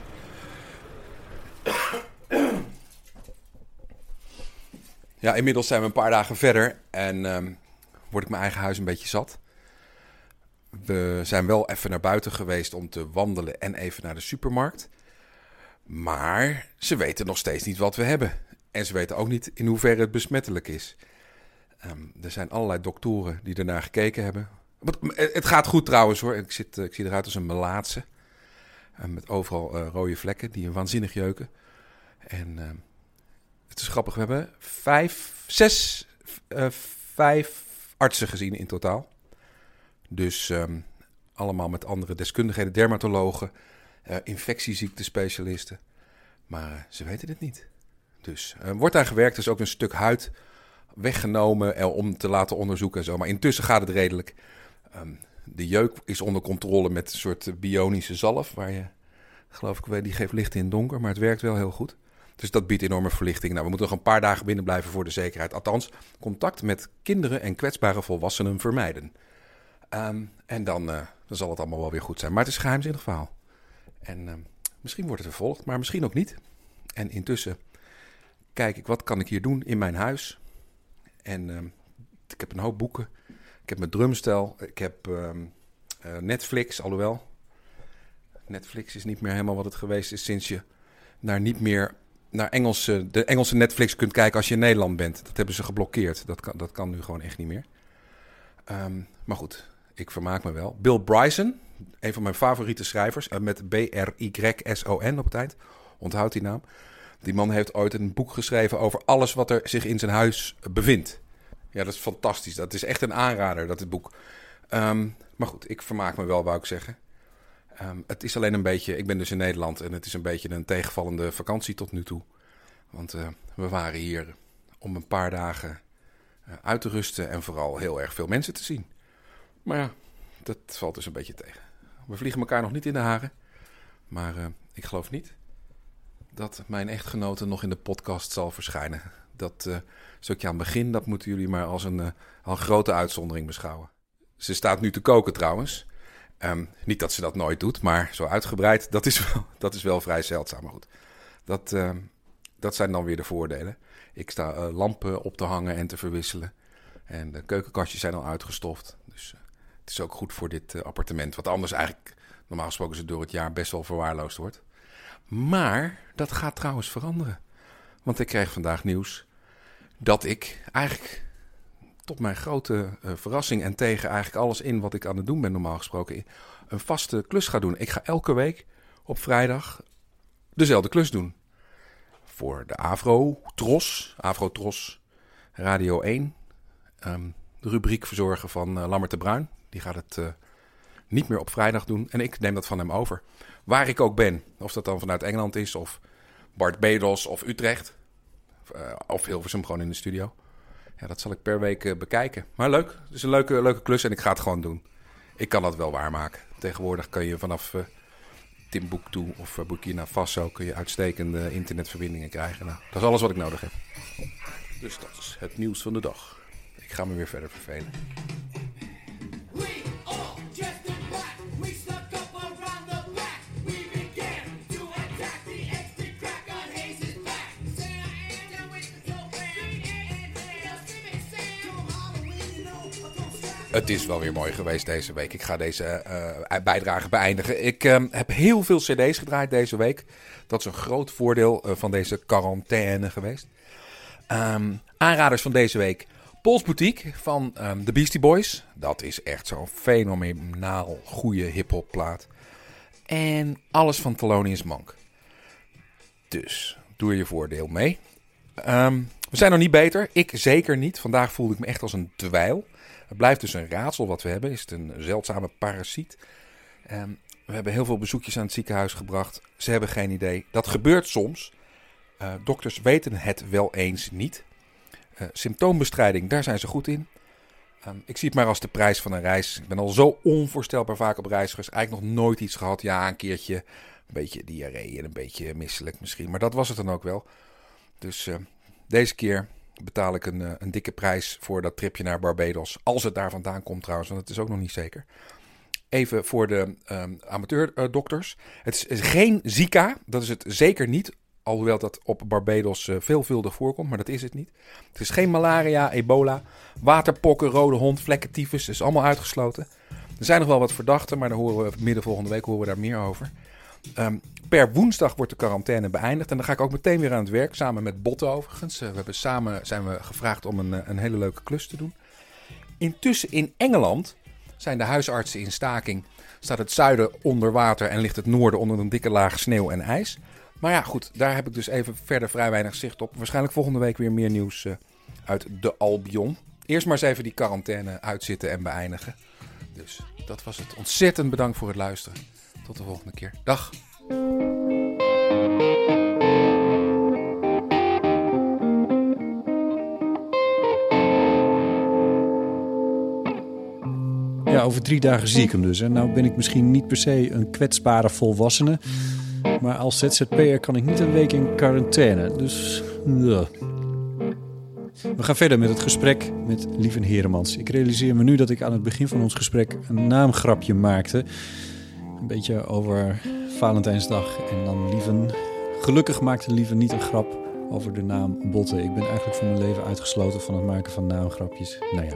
Ja, inmiddels zijn we een paar dagen verder en um, word ik mijn eigen huis een beetje zat. We zijn wel even naar buiten geweest om te wandelen en even naar de supermarkt. Maar ze weten nog steeds niet wat we hebben. En ze weten ook niet in hoeverre het besmettelijk is. Um, er zijn allerlei doktoren die ernaar gekeken hebben. Het gaat goed trouwens hoor. Ik, zit, ik zie eruit als een melaatse. Met overal uh, rode vlekken die een waanzinnig jeuken. En het is grappig, we hebben vijf, zes, uh, vijf artsen gezien in totaal. Dus um, allemaal met andere deskundigheden, dermatologen, uh, infectieziektespecialisten. Maar ze weten het niet. Dus wordt daar gewerkt, er is ook een stuk huid weggenomen om te laten onderzoeken en zo. Maar intussen gaat het redelijk. Um, de jeuk is onder controle met een soort bionische zalf. Waar je, geloof ik, die geeft licht in het donker. Maar het werkt wel heel goed. Dus dat biedt enorme verlichting. Nou, we moeten nog een paar dagen binnen blijven voor de zekerheid. Althans, contact met kinderen en kwetsbare volwassenen vermijden. Um, en dan, uh, dan zal het allemaal wel weer goed zijn. Maar het is een geheimzinnig verhaal. En uh, misschien wordt het vervolgd, maar misschien ook niet. En intussen kijk ik, wat kan ik hier doen in mijn huis? En uh, ik heb een hoop boeken. Ik heb mijn drumstel. Ik heb uh, Netflix, alhoewel. Netflix is niet meer helemaal wat het geweest is sinds je naar niet meer naar Engelse, de Engelse Netflix kunt kijken als je in Nederland bent. Dat hebben ze geblokkeerd. Dat kan, dat kan nu gewoon echt niet meer. Um, maar goed, ik vermaak me wel. Bill Bryson, een van mijn favoriete schrijvers, uh, met B-R-Y-S-O-N op het eind. Onthoud die naam. Die man heeft ooit een boek geschreven over alles wat er zich in zijn huis bevindt. Ja, dat is fantastisch. Dat is echt een aanrader, dat het boek. Um, maar goed, ik vermaak me wel, wou ik zeggen. Um, het is alleen een beetje, ik ben dus in Nederland en het is een beetje een tegenvallende vakantie tot nu toe. Want uh, we waren hier om een paar dagen eh, uit te rusten en vooral heel erg veel mensen te zien. Maar ja, dat valt dus een beetje tegen. We vliegen elkaar nog niet in de haren. Maar uh, ik geloof niet dat mijn echtgenote nog in de podcast zal verschijnen. Dat stukje aan het begin, dat moeten jullie maar als een, uh, een grote uitzondering beschouwen. Ze staat nu te koken trouwens. Um, niet dat ze dat nooit doet, maar zo uitgebreid, dat is wel, dat is wel vrij zeldzaam. Maar goed, dat, uh, dat zijn dan weer de voordelen. Ik sta uh, lampen op te hangen en te verwisselen. En de keukenkastjes zijn al uitgestoft. Dus uh, het is ook goed voor dit appartement. Wat anders eigenlijk, normaal gesproken, ze door het jaar best wel verwaarloosd wordt. Maar dat gaat trouwens veranderen. Want ik kreeg vandaag nieuws dat ik eigenlijk tot mijn grote uh, verrassing en tegen eigenlijk alles in wat ik aan het doen ben normaal gesproken, een vaste klus ga doen. Ik ga elke week op vrijdag dezelfde klus doen. Voor de Avro Tros, Avro Tros, Radio 1. Um, de rubriek verzorgen van uh, Lammert de Bruin. Die gaat het uh, niet meer op vrijdag doen. En ik neem dat van hem over. Waar ik ook ben. Of dat dan vanuit Engeland is, of Bart Bedos, of Utrecht. Uh, of Hilversum gewoon in de studio. Ja, dat zal ik per week uh, bekijken. Maar leuk. Het is een leuke, leuke klus en ik ga het gewoon doen. Ik kan dat wel waarmaken. Tegenwoordig kan je vanaf uh, Timbuktu of uh, Burkina Faso kun je uitstekende internetverbindingen krijgen. Nou, dat is alles wat ik nodig heb. Dus dat is het nieuws van de dag. Ik ga me weer verder vervelen. Het is wel weer mooi geweest deze week. Ik ga deze uh, bijdrage beëindigen. Ik uh, heb heel veel CD's gedraaid deze week. Dat is een groot voordeel uh, van deze quarantaine geweest. Um, aanraders van deze week: Pols Boutique van um, de Beastie Boys. Dat is echt zo'n fenomenaal goede hip-hop plaat. En alles van Thelonious Monk. Dus doe je voordeel mee. We zijn nog niet beter. Ik zeker niet. Vandaag voelde ik me echt als een dweil. Het blijft dus een raadsel wat we hebben. Is het een zeldzame parasiet? Um, we hebben heel veel bezoekjes aan het ziekenhuis gebracht. Ze hebben geen idee. Dat gebeurt soms. Uh, dokters weten het wel eens niet. Uh, symptoombestrijding, daar zijn ze goed in. Um, ik zie het maar als de prijs van een reis. Ik ben al zo onvoorstelbaar vaak op reis geweest. Eigenlijk nog nooit iets gehad. Ja, een keertje een beetje diarree en een beetje misselijk misschien. Maar dat was het dan ook wel. Dus uh, deze keer betaal ik een, een dikke prijs voor dat tripje naar Barbados. Als het daar vandaan komt trouwens, want het is ook nog niet zeker. Even voor de um, amateurdokters. Het is, geen Zika, dat is het zeker niet. Alhoewel dat op Barbados uh, veelvuldig voorkomt, maar dat is het niet. Het is geen malaria, ebola, waterpokken, rode hond, vlekken, tyfus. Dat is allemaal uitgesloten. Er zijn nog wel wat verdachten, maar daar horen we midden volgende week horen we daar meer over. Um, per woensdag wordt de quarantaine beëindigd. En dan ga ik ook meteen weer aan het werk, samen met Botte overigens. Uh, we hebben samen zijn we gevraagd om een, een hele leuke klus te doen. Intussen in Engeland zijn de huisartsen in staking. Staat het zuiden onder water en ligt het noorden onder een dikke laag sneeuw en ijs. Maar ja, goed, daar heb ik dus even verder vrij weinig zicht op. Waarschijnlijk volgende week weer meer nieuws uh, uit de Albion. Eerst maar eens even die quarantaine uitzitten en beëindigen. Dus dat was het. Ontzettend bedankt voor het luisteren. Tot de volgende keer. Dag. Ja, over drie dagen zie ik hem dus. En nou ben ik misschien niet per se een kwetsbare volwassene. Maar als ZZP'er kan ik niet een week in quarantaine. Dus, ja. We gaan verder met het gesprek met Lieven Heremans. Ik realiseer me nu dat ik aan het begin van ons gesprek een naamgrapje maakte. Een beetje over Valentijnsdag. En dan Lieven... Gelukkig maakte Lieven niet een grap over de naam Botte. Ik ben eigenlijk voor mijn leven uitgesloten van het maken van naamgrapjes. Nou ja...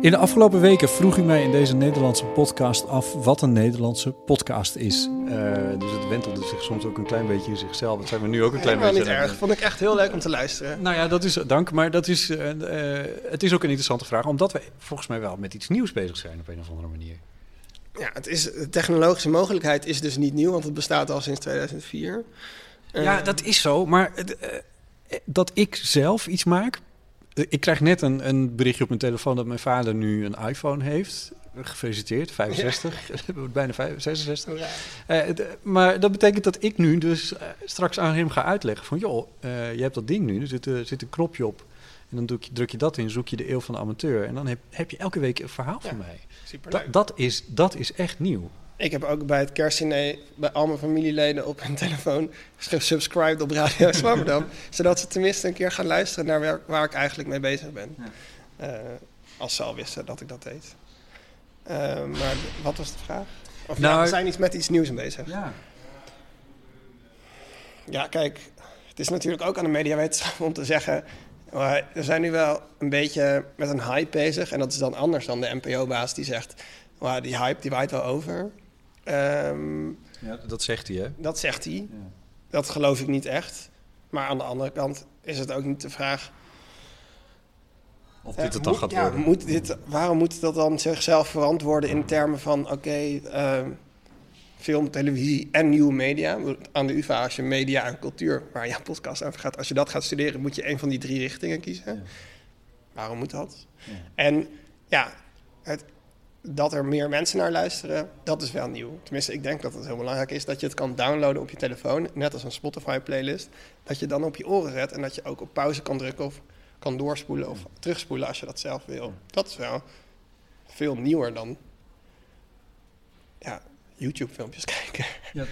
In de afgelopen weken vroeg u mij in deze Nederlandse podcast af wat een Nederlandse podcast is. Uh, dus het wentelde zich soms ook een klein beetje in zichzelf. Dat zijn we nu ook een klein Helemaal beetje. niet erg. Vond ik echt heel leuk om te luisteren. Nou ja, dat is dank. Maar dat is, uh, uh, het is ook een interessante vraag, omdat we volgens mij wel met iets nieuws bezig zijn op een of andere manier. Ja, het is, de technologische mogelijkheid is dus niet nieuw, want het bestaat al sinds 2004. ja, dat is zo. Maar dat ik zelf iets maak, ik krijg net een, een, berichtje op mijn telefoon dat mijn vader nu een iPhone heeft. Gefeliciteerd, 65, ja. bijna 65. Ja. Uh, de, maar dat betekent dat ik nu dus straks aan hem ga uitleggen van... joh, je hebt dat ding nu, er zit, zit een knopje op. En dan druk je, druk je dat in, zoek je de eeuw van de amateur. En dan heb, heb je elke week een verhaal van mij. Superleuk. Dat, is, dat is echt nieuw. Ik heb ook bij het kerstdiner bij al mijn familieleden op hun telefoon gesubscribed op Radio Zwammerdam. zodat ze tenminste een keer gaan luisteren naar waar, waar ik eigenlijk mee bezig ben. Eh, als ze al wisten dat ik dat deed. Eh, maar wat was de vraag? Of Nou, ja, we zijn iets met iets nieuws bezig. Ja. Ja, kijk, het is natuurlijk ook aan de mediawetenschap om te zeggen... maar we zijn nu wel een beetje met een hype bezig. En dat is dan anders dan de NPO-baas die zegt... "Maar die hype die waait wel over. Ehm, ja, dat zegt hij, hè? dat zegt hij. Dat geloof ik niet echt. Maar aan de andere kant is het ook niet de vraag... Of dit het dan moet- gaat ja, worden. Moet dit, waarom moet dat dan zichzelf verantwoorden in termen van... oké, ehm, film, televisie en nieuwe media. Aan de UvA als je media en cultuur, waar jouw podcast over gaat... als je dat gaat studeren, moet je een van die drie richtingen kiezen. Waarom moet dat? En ja, het, dat er meer mensen naar luisteren, dat is wel nieuw. Tenminste, ik denk dat het heel belangrijk is dat je het kan downloaden op je telefoon, net als een Spotify-playlist. Dat je dan op je oren zet en dat je ook op pauze kan drukken of kan doorspoelen of terugspoelen als je dat zelf wil. Dat is wel veel nieuwer dan ja, YouTube-filmpjes kijken. Ja,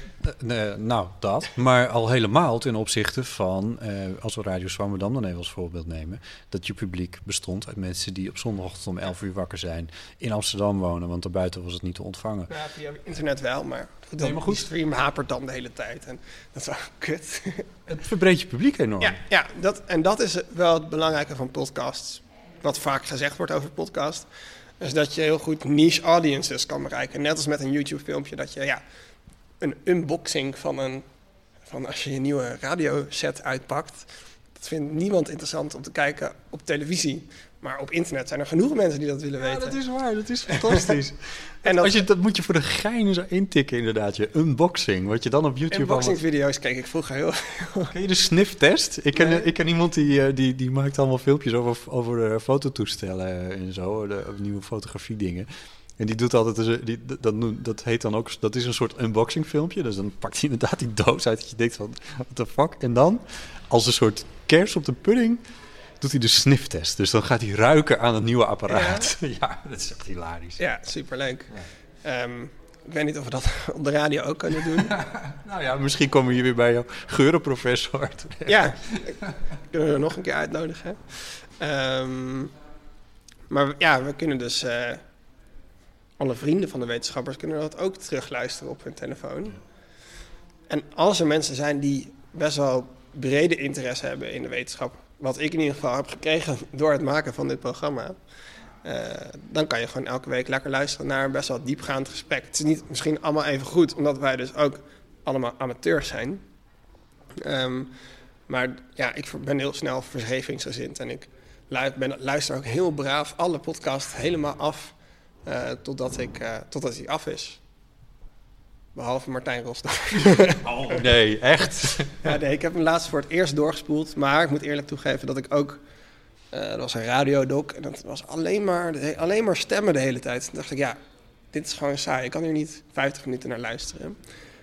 eh, nou, dat. Maar al helemaal ten opzichte van, eh, als we Radio Zwammerdam dan even als voorbeeld nemen, dat je publiek bestond uit mensen die op zondagochtend om 11 uur wakker zijn, in Amsterdam wonen, want daarbuiten was het niet te ontvangen. Ja, via internet wel, maar, goed, dan, Nee, maar goed. die stream hapert dan de hele tijd. En dat is wel kut. Het verbreedt je publiek enorm. Ja, ja dat, en dat is wel het belangrijke van podcasts. Wat vaak gezegd wordt over podcast. Is dat je heel goed niche audiences kan bereiken. Net als met een YouTube-filmpje. Dat je ja, een unboxing van een. van als je je nieuwe radioset uitpakt. Dat vindt niemand interessant om te kijken op televisie. Maar op internet zijn er genoeg mensen die dat willen Ja, weten. dat is waar, dat is fantastisch. En dat- Als je, dat moet je voor de gein zo intikken, inderdaad. Je unboxing, wat je dan op YouTube allemaal... Unboxing-video's keek ik vroeger heel. Ken je de sniftest? Ik ken, Nee. ik ken iemand die, eh, die, die maakt allemaal filmpjes over, over eh, fototoestellen en zo, de, nieuwe fotografie dingen. En die doet altijd, dus, die, dat, noemt- dat heet dan ook, dat is een soort unboxing filmpje. Dus dan pakt hij inderdaad die doos uit dat je denkt van, what the fuck? En dan, als een soort kers op de pudding, doet hij de sniftest. Dus dan gaat hij ruiken aan het nieuwe apparaat. Ja, dat is echt hilarisch. Ja, superleuk. Ehm, ik weet niet of we dat op de radio ook kunnen doen. Nou ja, misschien komen we hier weer bij jouw geurenprofessor. Ja, kunnen we er nog een keer uitnodigen. Ehm, maar ja, we kunnen dus... eh, alle vrienden van de wetenschappers kunnen dat ook terugluisteren op hun telefoon. En als er mensen zijn die best wel brede interesse hebben in de wetenschap... wat ik in ieder geval heb gekregen door het maken van dit programma... eh, dan kan je gewoon elke week lekker luisteren naar best wel diepgaand gesprek. Het is niet misschien allemaal even goed, omdat wij dus ook allemaal amateurs zijn... Ehm, maar ja, ik ben heel snel vergevingsgezind. En ik ben, luister ook heel braaf alle podcasts helemaal af. eh, totdat, ik, eh, totdat hij af is. Behalve Martijn Rosdorff. Oh, nee, echt? ja, nee, ik heb hem laatst voor het eerst doorgespoeld. Maar ik moet eerlijk toegeven dat ik ook... eh dat was een radiodoc en dat was alleen maar, alleen maar stemmen de hele tijd. Toen dacht ik, ja, dit is gewoon saai. Ik kan hier niet 50 minuten naar luisteren.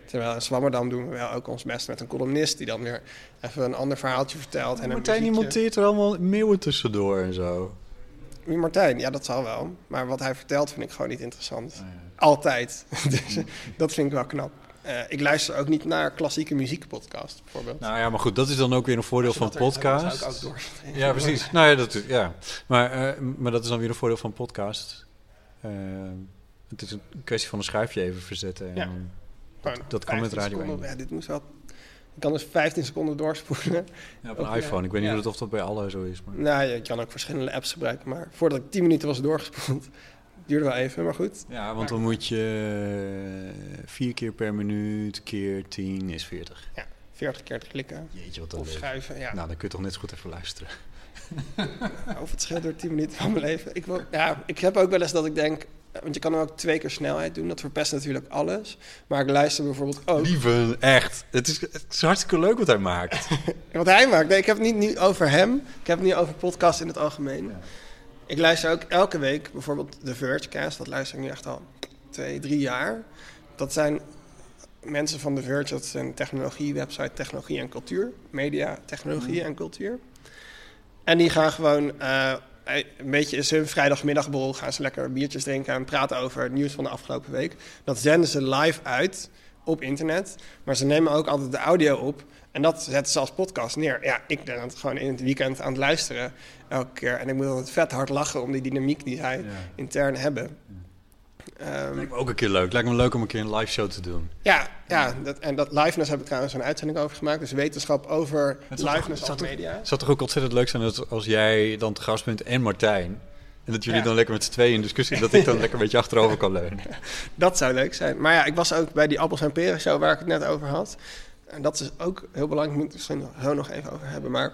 Terwijl in Zwammerdam doen we wel ook ons best met een columnist... die dan weer even een ander verhaaltje vertelt. En Martijn die monteert er allemaal meeuwen tussendoor en zo. Wie Martijn? Ja, dat zal wel. Maar wat hij vertelt vind ik gewoon niet interessant. Oh Altijd. dus dat vind ik wel knap. Eh, ik luister ook niet naar klassieke muziekpodcasts, bijvoorbeeld. Nou ja, maar goed, dat is dan ook weer een voordeel van podcast. dat zou ik ook door. Ja, precies. nou ja, dat, ja. Maar, eh, maar dat is dan weer een voordeel van podcast. Eh, het is een kwestie van een schuifje even verzetten. En Ja. dat kan met 15 Radio seconden. 1. Ja, dit moest wel... Ik kan dus 15 seconden doorspoelen. Ja, op een iPhone. Ik weet niet of dat bij alle zo is. Maar... Nou, je kan ook verschillende apps gebruiken. Maar voordat ik 10 minuten was doorgespoeld, duurde wel even. Maar goed. Ja, want dan moet je eh, vier keer per minuut keer 10 is 40. Ja, 40 keer te klikken. Jeetje, wat een Of schuiven, ja. Nou, dan kun je toch net zo goed even luisteren. Of het scheelt door 10 minuten van mijn leven. Ik, wil, ja, ik heb ook wel eens dat ik denk... Want je kan hem ook twee keer snelheid doen. Dat verpest natuurlijk alles. Maar ik luister bijvoorbeeld ook... Lieve, echt. Het is, het is hartstikke leuk wat hij maakt. Wat hij maakt. Nee, ik heb het niet nu over hem. Ik heb het niet over podcasts in het algemeen. Ik luister ook elke week bijvoorbeeld de Vergecast. Dat luister ik nu echt al twee, drie jaar. Dat zijn mensen van de Verge. Dat is een technologie-website Technologie en Cultuur. Media, technologie en cultuur. En die gaan gewoon eh, een beetje in hun vrijdagmiddagborrel gaan ze lekker biertjes drinken en praten over het nieuws van de afgelopen week. Dat zenden ze live uit op internet. Maar ze nemen ook altijd de audio op. En dat zetten ze als podcast neer. Ja, ik ben het gewoon in het weekend aan het luisteren elke keer. En ik moet altijd vet hard lachen om die dynamiek die zij intern hebben. Um, lijkt me ook een keer leuk. Lijkt me leuk om een keer een live show te doen. Ja, ja dat, en dat liveness heb ik trouwens een uitzending over gemaakt. Dus wetenschap over liveness als media. Het zou toch ook ontzettend leuk zijn dat als jij dan te gast bent en Martijn... En dat jullie dan lekker met z'n tweeën in discussie... dat ik dan lekker een beetje achterover kan leunen. Dat zou leuk zijn. Maar ja, ik was ook bij die Appels en Peren show waar ik het net over had. En dat is ook heel belangrijk. Moet ik misschien zo nog even over hebben. Maar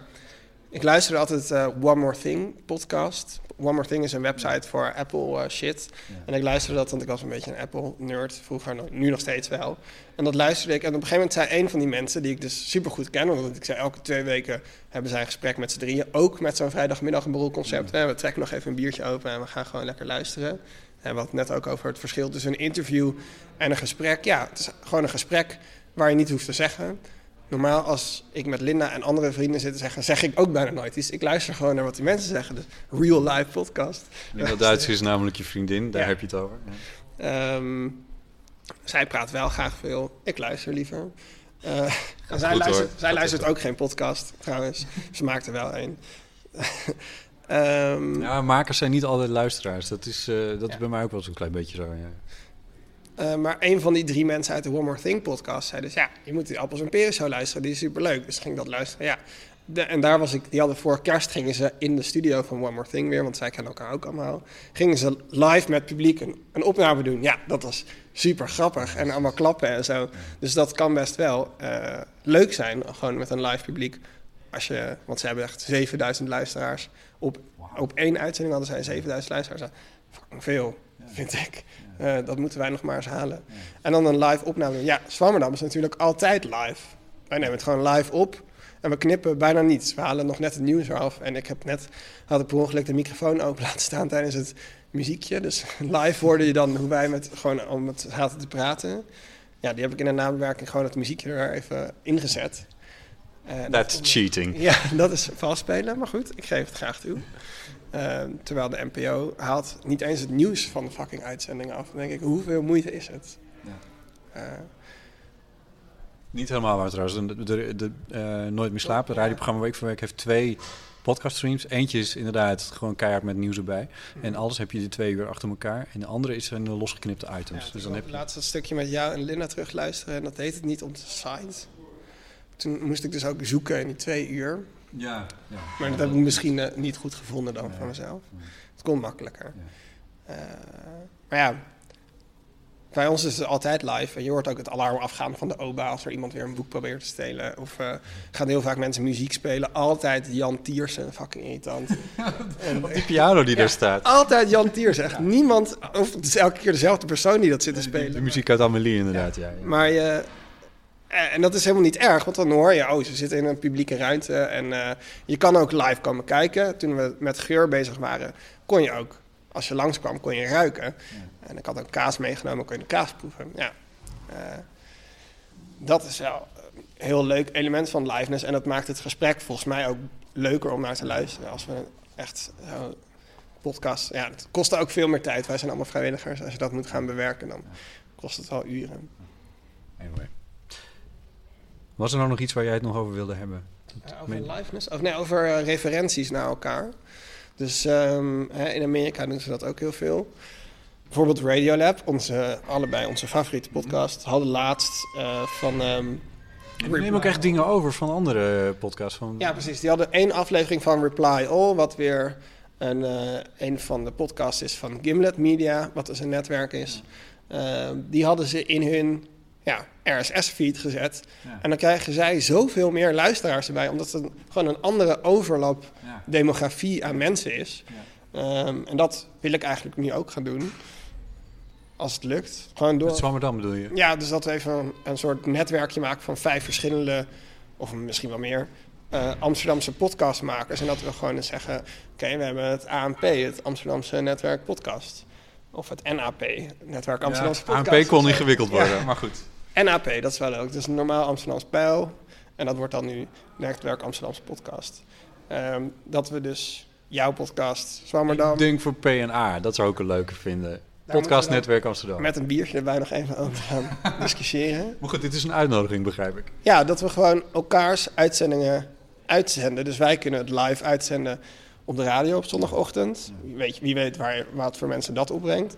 ik luister altijd uh, One More Thing podcast. One More Thing is een website voor Apple uh, shit. En ik luisterde dat, want ik was een beetje een Apple-nerd vroeger, nu nog steeds wel. En dat luisterde ik. En op een gegeven moment zei een van die mensen, die ik dus super goed ken, want ik zei elke twee weken hebben zij een gesprek met z'n drieën. Ook met zo'n vrijdagmiddag een borrelconcept. We trekken nog even een biertje open en we gaan gewoon lekker luisteren. En wat net ook over het verschil tussen een interview en een gesprek. Ja, het is gewoon een gesprek waar je niet hoeft te zeggen. Normaal als ik met Linda en andere vrienden zit te zeggen, zeg ik ook bijna nooit iets. Ik luister gewoon naar wat die mensen zeggen. Dus real life podcast. Linda Duits is namelijk je vriendin, daar heb je het over. Ja. Ehm, zij praat wel graag veel. Ik luister liever. Uh, zij, luistert, zij luistert, ook geen podcast, trouwens. Ze maakt er wel een. um, ja, makers zijn niet altijd luisteraars. Dat is, uh, dat is bij mij ook wel zo'n klein beetje zo. Uh, maar een van die drie mensen uit de One More Thing podcast zei dus... ja, je moet die Appels en Peren show luisteren, die is superleuk. Dus ging ik dat luisteren, ja. De, en daar was ik, die hadden voor kerst gingen ze in de studio van One More Thing weer... want zij kennen elkaar ook allemaal. Gingen ze live met publiek een, een opname doen. Ja, dat was super grappig en allemaal klappen en zo. Dus dat kan best wel uh, leuk zijn, gewoon met een live publiek. Als je, want ze hebben echt 7000 luisteraars. Op, op één uitzending hadden zij 7000 luisteraars. Veel, vind ik. Uh, dat moeten wij nog maar eens halen. En dan een live opname. Ja, Zwammerdam is natuurlijk altijd live. Wij nemen het gewoon live op. En we knippen bijna niets. We halen nog net het nieuws eraf. En ik heb net, had ik per ongeluk de microfoon open laten staan tijdens het muziekje. Dus live hoorde je dan hoe wij met, gewoon om het zaten te praten. Ja, die heb ik in de nabewerking gewoon het muziekje er even ingezet. Uh, That's cheating. Ja, dat is spelen. maar goed, ik geef het graag toe. Uh, terwijl de NPO haalt niet eens het nieuws van de fucking uitzending af. Dan denk ik, hoeveel moeite is het? Ja. Uh, niet helemaal waar trouwens. De, de, de uh, Nooit meer slapen, het radioprogramma Week voor Week, heeft twee podcaststreams. Eentje is inderdaad gewoon keihard met nieuws erbij. Mhm. En alles heb je de twee uur achter elkaar. En de andere is een losgeknipte items. Ja, dus dan heb je... laatste stukje met jou en Linda terugluisteren. En dat heet het niet om te site. Toen moest ik dus ook zoeken in die twee uur. Ja, ja. Maar dat heb ik misschien uh, niet goed gevonden dan van mezelf. Het kon makkelijker. Uh, maar ja, bij ons is het altijd live. En je hoort ook het alarm afgaan van de OBA als er iemand weer een boek probeert te stelen. Of uh, gaan heel vaak mensen muziek spelen. Altijd Jan Tiersen, fucking irritant. en, die piano die daar staat. Altijd Jan Tiersen, echt niemand. Of het is elke keer dezelfde persoon die dat zit te spelen. De, muziek uit Amelie inderdaad, ja. Maar je eh, en dat is helemaal niet erg, want dan hoor je, oh, ze zitten in een publieke ruimte. En uh, je kan ook live komen kijken. Toen we met geur bezig waren, kon je ook, als je langskwam, kon je ruiken. Ja. En ik had ook kaas meegenomen, kon je de kaas proeven. Ja. Uh, dat is wel een heel leuk element van liveness. En dat maakt het gesprek volgens mij ook leuker om naar te luisteren. Als we echt podcast... Ja, het kost ook veel meer tijd. Wij zijn allemaal vrijwilligers. Als je dat moet gaan bewerken, dan kost het wel uren. Anyway. Was er nou nog iets waar jij het nog over wilde hebben? over liveness? Of nee, over uh, referenties naar elkaar. Dus um, hè, in Amerika doen ze dat ook heel veel. Bijvoorbeeld Radiolab, onze, allebei onze favoriete podcast, hadden laatst uh, van... Um, we nemen ook echt dingen over van andere podcasts. Van... Ja, precies. Die hadden één aflevering van Reply All, wat weer een, een van de podcasts is van Gimlet Media, wat dus een netwerk is. Uh, die hadden ze in hun ja, RSS-feed gezet. En dan krijgen zij zoveel meer luisteraars erbij, omdat het gewoon een andere overlap demografie aan mensen is. Um, en dat wil ik eigenlijk nu ook gaan doen. Als het lukt. Gewoon door. Zwammerdam bedoel je? Ja, dus dat we even een, een, soort netwerkje maken van vijf verschillende, of misschien wel meer, uh, Amsterdamse podcastmakers. En dat we gewoon eens zeggen: oké, we hebben het ANP, het Amsterdamse Netwerk Podcast. Of het NAP, Netwerk Amsterdamse ja, Podcast. ANP kon ingewikkeld worden, maar goed. NAP, dat is wel leuk. Dus normaal Amsterdamse pijl. En dat wordt dan nu Netwerk Amsterdamse podcast. Ehm, dat we dus jouw podcast, Zwammerdam... Ik denk voor PNA, dat zou ik een leuke vinden. Podcastnetwerk Amsterdam. Met een biertje erbij nog even over gaan discussiëren. Maar goed, dit is een uitnodiging, begrijp ik. Ja, dat we gewoon elkaars uitzendingen uitzenden. Dus wij kunnen het live uitzenden op de radio op zondagochtend. Wie weet, wie weet waar, wat voor mensen dat opbrengt.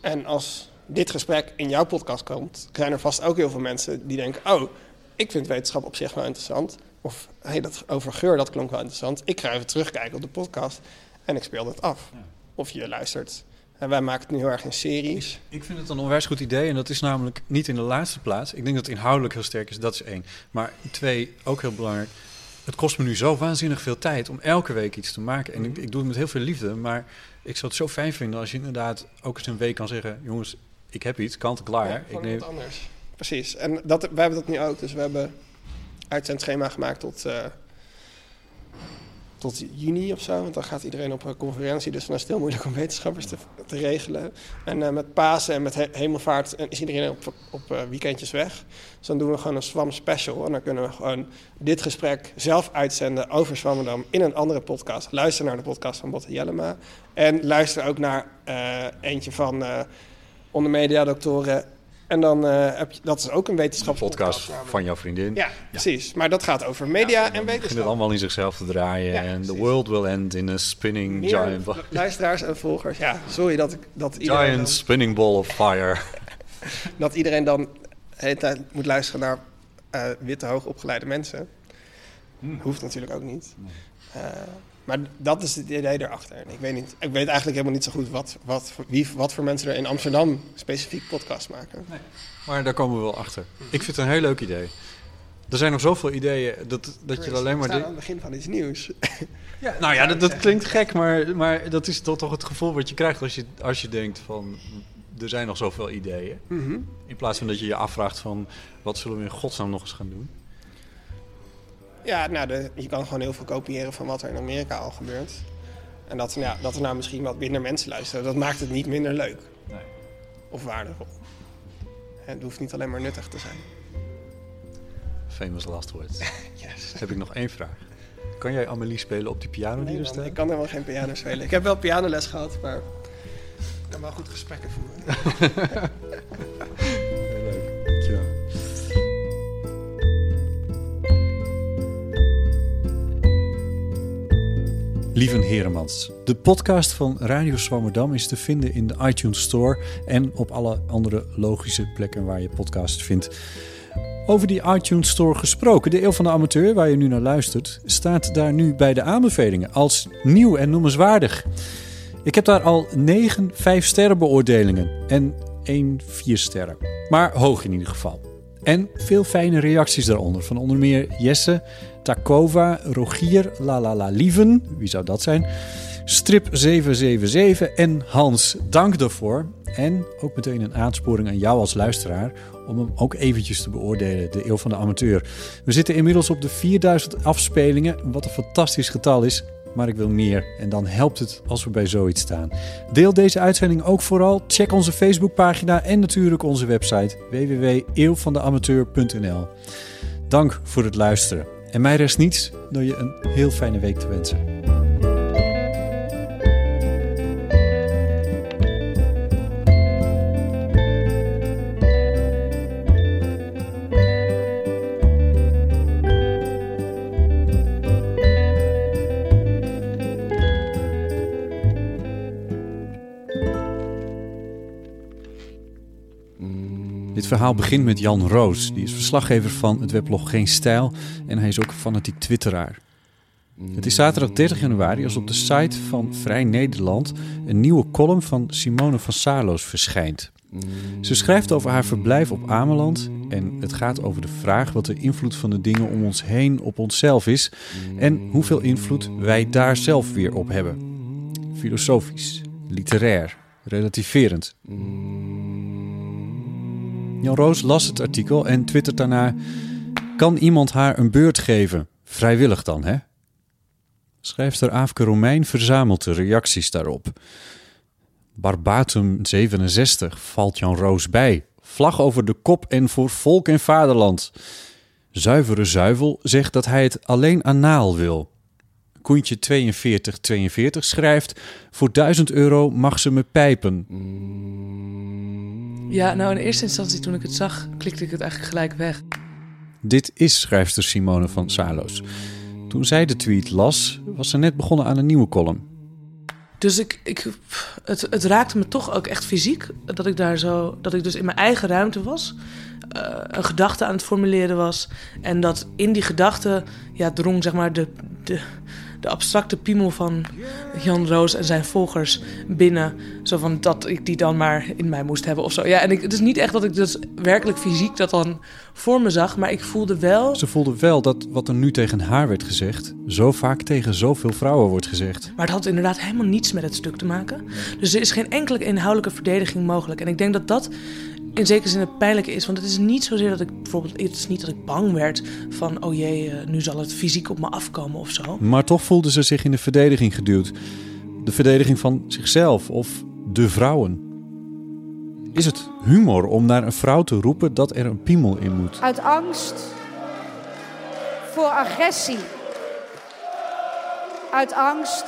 En als dit gesprek in jouw podcast komt, zijn er vast ook heel veel mensen die denken: Oh, ik vind wetenschap op zich wel interessant. Of hey, dat over geur, dat klonk wel interessant. Ik ga even terugkijken op de podcast en ik speel dat af. Of je luistert. En wij maken het nu heel erg in series. Ik vind het een onwijs goed idee. En dat is namelijk niet in de laatste plaats. Ik denk dat het inhoudelijk heel sterk is. Dat is één. Maar twee, ook heel belangrijk. Het kost me nu zo waanzinnig veel tijd om elke week iets te maken. En ik, ik doe het met heel veel liefde. Maar ik zou het zo fijn vinden als je inderdaad ook eens een week kan zeggen... jongens, ik heb iets, kant klaar. Ja, ik neem... anders. Precies. En dat, wij hebben dat nu ook. Dus we hebben uitzendschema gemaakt tot, uh, tot juni of zo. Want dan gaat iedereen op een conferentie. Dus dan is het heel moeilijk om wetenschappers te, te regelen. En uh, met Pasen en met he Hemelvaart is iedereen op, op uh, weekendjes weg. Dus dan doen we gewoon een Swam special. En dan kunnen we gewoon dit gesprek zelf uitzenden over Swammerdam in een andere podcast. Luister naar de podcast van Botte Jellema. En luister ook naar eentje van onder mediadoktoren en dan uh, heb je, dat is ook een wetenschapspodcast. Podcast van jouw vriendin. Ja, precies. Maar dat gaat over media en wetenschap. Het allemaal in zichzelf te draaien. en the world will end in a spinning Meer giant... Luisteraars en volgers. Ja, sorry dat ik... Dat giant dan, spinning ball of fire. dat iedereen dan de hele tijd moet luisteren naar uh, witte, hoogopgeleide mensen. Hmm. Hoeft natuurlijk ook niet. Uh, maar dat is het idee erachter. ik weet, niet, ik weet eigenlijk helemaal niet zo goed wat, wat, wie, wat voor mensen er in Amsterdam specifiek podcast maken. Nee. Maar daar komen we wel achter. Ik vind het een heel leuk idee. Er zijn nog zoveel ideeën dat, dat je alleen maar... We aan het begin van iets nieuws. Ja, nou ja, dat, dat klinkt gek, maar, maar dat is toch, toch het gevoel wat je krijgt als je, als je denkt van... Er zijn nog zoveel ideeën. Mhm. In plaats van dat je je afvraagt van... Wat zullen we in godsnaam nog eens gaan doen? Ja, nou, de, je kan gewoon heel veel kopiëren van wat er in Amerika al gebeurt. En dat, ja, dat er nou misschien wat minder mensen luisteren, dat maakt het niet minder leuk. Nee. Of waardevol. Het hoeft niet alleen maar nuttig te zijn. Famous last words. yes. Heb ik nog één vraag. Kan jij Amelie spelen op die piano nee, die er staat? Ik kan helemaal geen piano spelen. Ik heb wel pianoles gehad, maar ik kan wel goed gesprekken voeren. Lieven Heremans. De podcast van Radio Zwammerdam is te vinden in de iTunes Store en op alle andere logische plekken waar je podcast vindt. Over die iTunes Store gesproken, de Eeuw van de Amateur, waar je nu naar luistert, staat daar nu bij de aanbevelingen als nieuw en noemenswaardig. Ik heb daar al 9 5 sterren beoordelingen en 1 4 sterren. Maar hoog in ieder geval. En veel fijne reacties daaronder van onder meer Jesse, Takova, Rogier, La La La Lieven, wie zou dat zijn? Strip 777 en Hans, dank daarvoor. En ook meteen een aansporing aan jou als luisteraar om hem ook eventjes te beoordelen, de Eeuw van de Amateur. We zitten inmiddels op de 4000 afspelingen, wat een fantastisch getal is. Maar ik wil meer en dan helpt het als we bij zoiets staan. Deel deze uitzending ook vooral. Check onze Facebookpagina en natuurlijk onze website www.eeuwvandeamateur.nl. Dank voor het luisteren. En mij rest niets dan je een heel fijne week te wensen. Dit verhaal begint met Jan Roos. Die is verslaggever van het weblog Geen Stijl en hij is ook fanatiek twitteraar. Het is zaterdag 30 januari als op de site van Vrij Nederland een nieuwe column van Simone van Saarloos verschijnt. Ze schrijft over haar verblijf op Ameland en het gaat over de vraag wat de invloed van de dingen om ons heen op onszelf is en hoeveel invloed wij daar zelf weer op hebben. Filosofisch, literair, relativerend. Jan Roos las het artikel en twittert daarna... Kan iemand haar een beurt geven? Vrijwillig dan, hè? Schrijfster Aafke Romein verzamelt de reacties daarop. Barbatum 67 valt Jan Roos bij. Vlag over de kop en voor volk en vaderland. Zuivere Zuivel zegt dat hij het alleen anaal wil. Koentje 4242 schrijft... Voor 1000 euro mag ze me pijpen. Ja, nou in eerste instantie toen ik het zag, klikte ik het eigenlijk gelijk weg. Dit is schrijfster Simone van Salos. Toen zij de tweet las, was ze net begonnen aan een nieuwe column. Dus ik, ik, het, het raakte me toch ook echt fysiek. Dat ik daar zo, dat ik dus in mijn eigen ruimte was. Uh, een gedachte aan het formuleren was. En dat in die gedachte ja, drong zeg maar de, de, de abstracte piemel van Jan Roos en zijn volgers binnen. Zo van dat ik die dan maar in mij moest hebben of zo. Ja, en ik, het is niet echt dat ik dus werkelijk fysiek dat dan voor me zag, maar ik voelde wel. Ze voelde wel dat wat er nu tegen haar werd gezegd, zo vaak tegen zoveel vrouwen wordt gezegd. Maar het had inderdaad helemaal niets met het stuk te maken. Dus er is geen enkele inhoudelijke verdediging mogelijk. En ik denk dat dat in zekere zin het pijnlijke is. Want het is niet zozeer dat ik bijvoorbeeld. Het is niet dat ik bang werd van. Oh jee, eh, nu zal het fysiek op me afkomen of zo. Maar toch voelde ze zich in de verdediging geduwd. De verdediging van zichzelf of de vrouwen. Is het humor om naar een vrouw te roepen dat er een piemel in moet? Uit angst voor agressie. Uit angst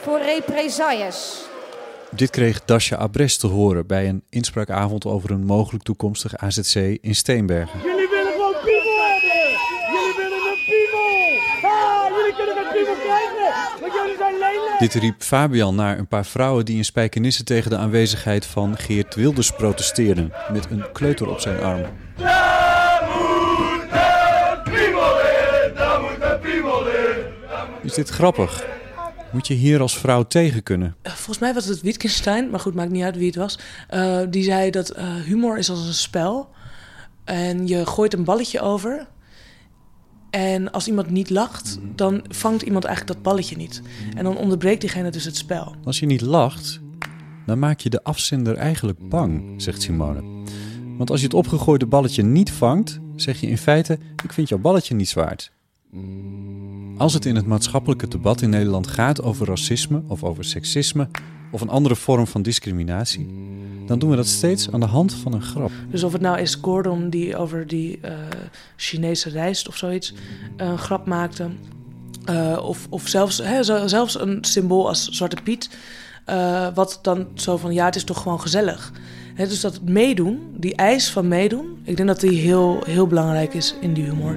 voor represailles. Dit kreeg Dasha Abres te horen bij een inspraakavond over een mogelijk toekomstig AZC in Steenbergen. Jullie willen gewoon piemel hebben! Jullie willen een piemel! Ha! Jullie kunnen een piemel krijgen, want jullie zijn lelijk! Dit riep Fabian naar een paar vrouwen die in Spijkenisse tegen de aanwezigheid van Geert Wilders protesteerden, met een kleuter op zijn arm. Daar moet een piemel in! Daar moet een piemel in! Is dit grappig? Moet je hier als vrouw tegen kunnen? Eh, volgens mij was het Wittgenstein, maar goed, maakt niet uit wie het was. Uh, die zei dat uh, humor is als een spel. En je gooit een balletje over. En als iemand niet lacht, dan vangt iemand eigenlijk dat balletje niet. En dan onderbreekt diegene dus het spel. Als je niet lacht, dan maak je de afzender eigenlijk bang, zegt Simone. Want als je het opgegooide balletje niet vangt, zeg je in feite: Ik vind jouw balletje niet zwaard. Als het in het maatschappelijke debat in Nederland gaat over racisme of over seksisme of een andere vorm van discriminatie, dan doen we dat steeds aan de hand van een grap. Dus of het nou is Gordon die over die uh, Chinese rijst of zoiets een grap maakte, uh, of, of zelfs, hè, zelfs een symbool als Zwarte Piet, uh, wat dan zo van ja, het is toch gewoon gezellig. Hè, dus dat meedoen, die eis van meedoen, ik denk dat die heel, heel belangrijk is in die humor.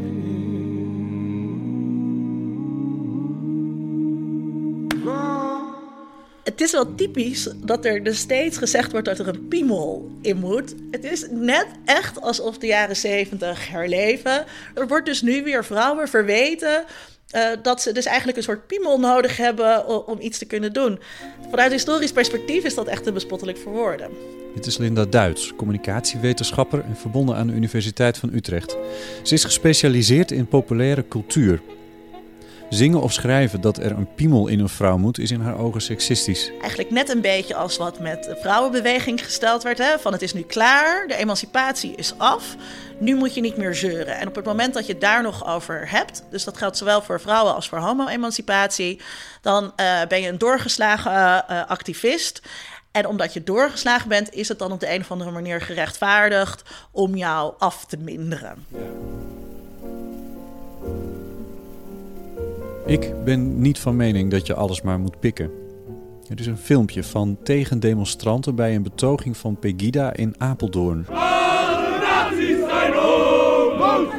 Het is wel typisch dat er dus steeds gezegd wordt dat er een piemel in moet. Het is net echt alsof de jaren zeventig herleven. Er wordt dus nu weer vrouwen verweten uh, dat ze dus eigenlijk een soort piemel nodig hebben om, om, iets te kunnen doen. Vanuit historisch perspectief is dat echt een bespottelijk verwoorden. Dit is Linda Duits, communicatiewetenschapper en verbonden aan de Universiteit van Utrecht. Ze is gespecialiseerd in populaire cultuur. Zingen of schrijven dat er een piemel in een vrouw moet, is in haar ogen seksistisch. Eigenlijk net een beetje als wat met de vrouwenbeweging gesteld werd: hè? van het is nu klaar, de emancipatie is af. Nu moet je niet meer zeuren. En op het moment dat je het daar nog over hebt, dus dat geldt zowel voor vrouwen als voor homo-emancipatie, dan uh, ben je een doorgeslagen uh, activist. En omdat je doorgeslagen bent, is het dan op de een of andere manier gerechtvaardigd om jou af te minderen. Ja. Ik ben niet van mening dat je alles maar moet pikken. Het is een filmpje van tegendemonstranten bij een betoging van Pegida in Apeldoorn. Nazi's zijn homo's!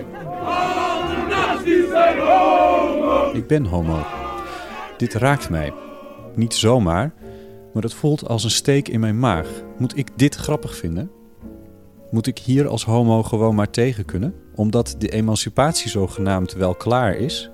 Zijn! Ik ben homo. Dit raakt mij. Niet zomaar, maar het voelt als een steek in mijn maag. Moet ik dit grappig vinden? Moet ik hier als homo gewoon maar tegen kunnen? Omdat de emancipatie zogenaamd wel klaar is?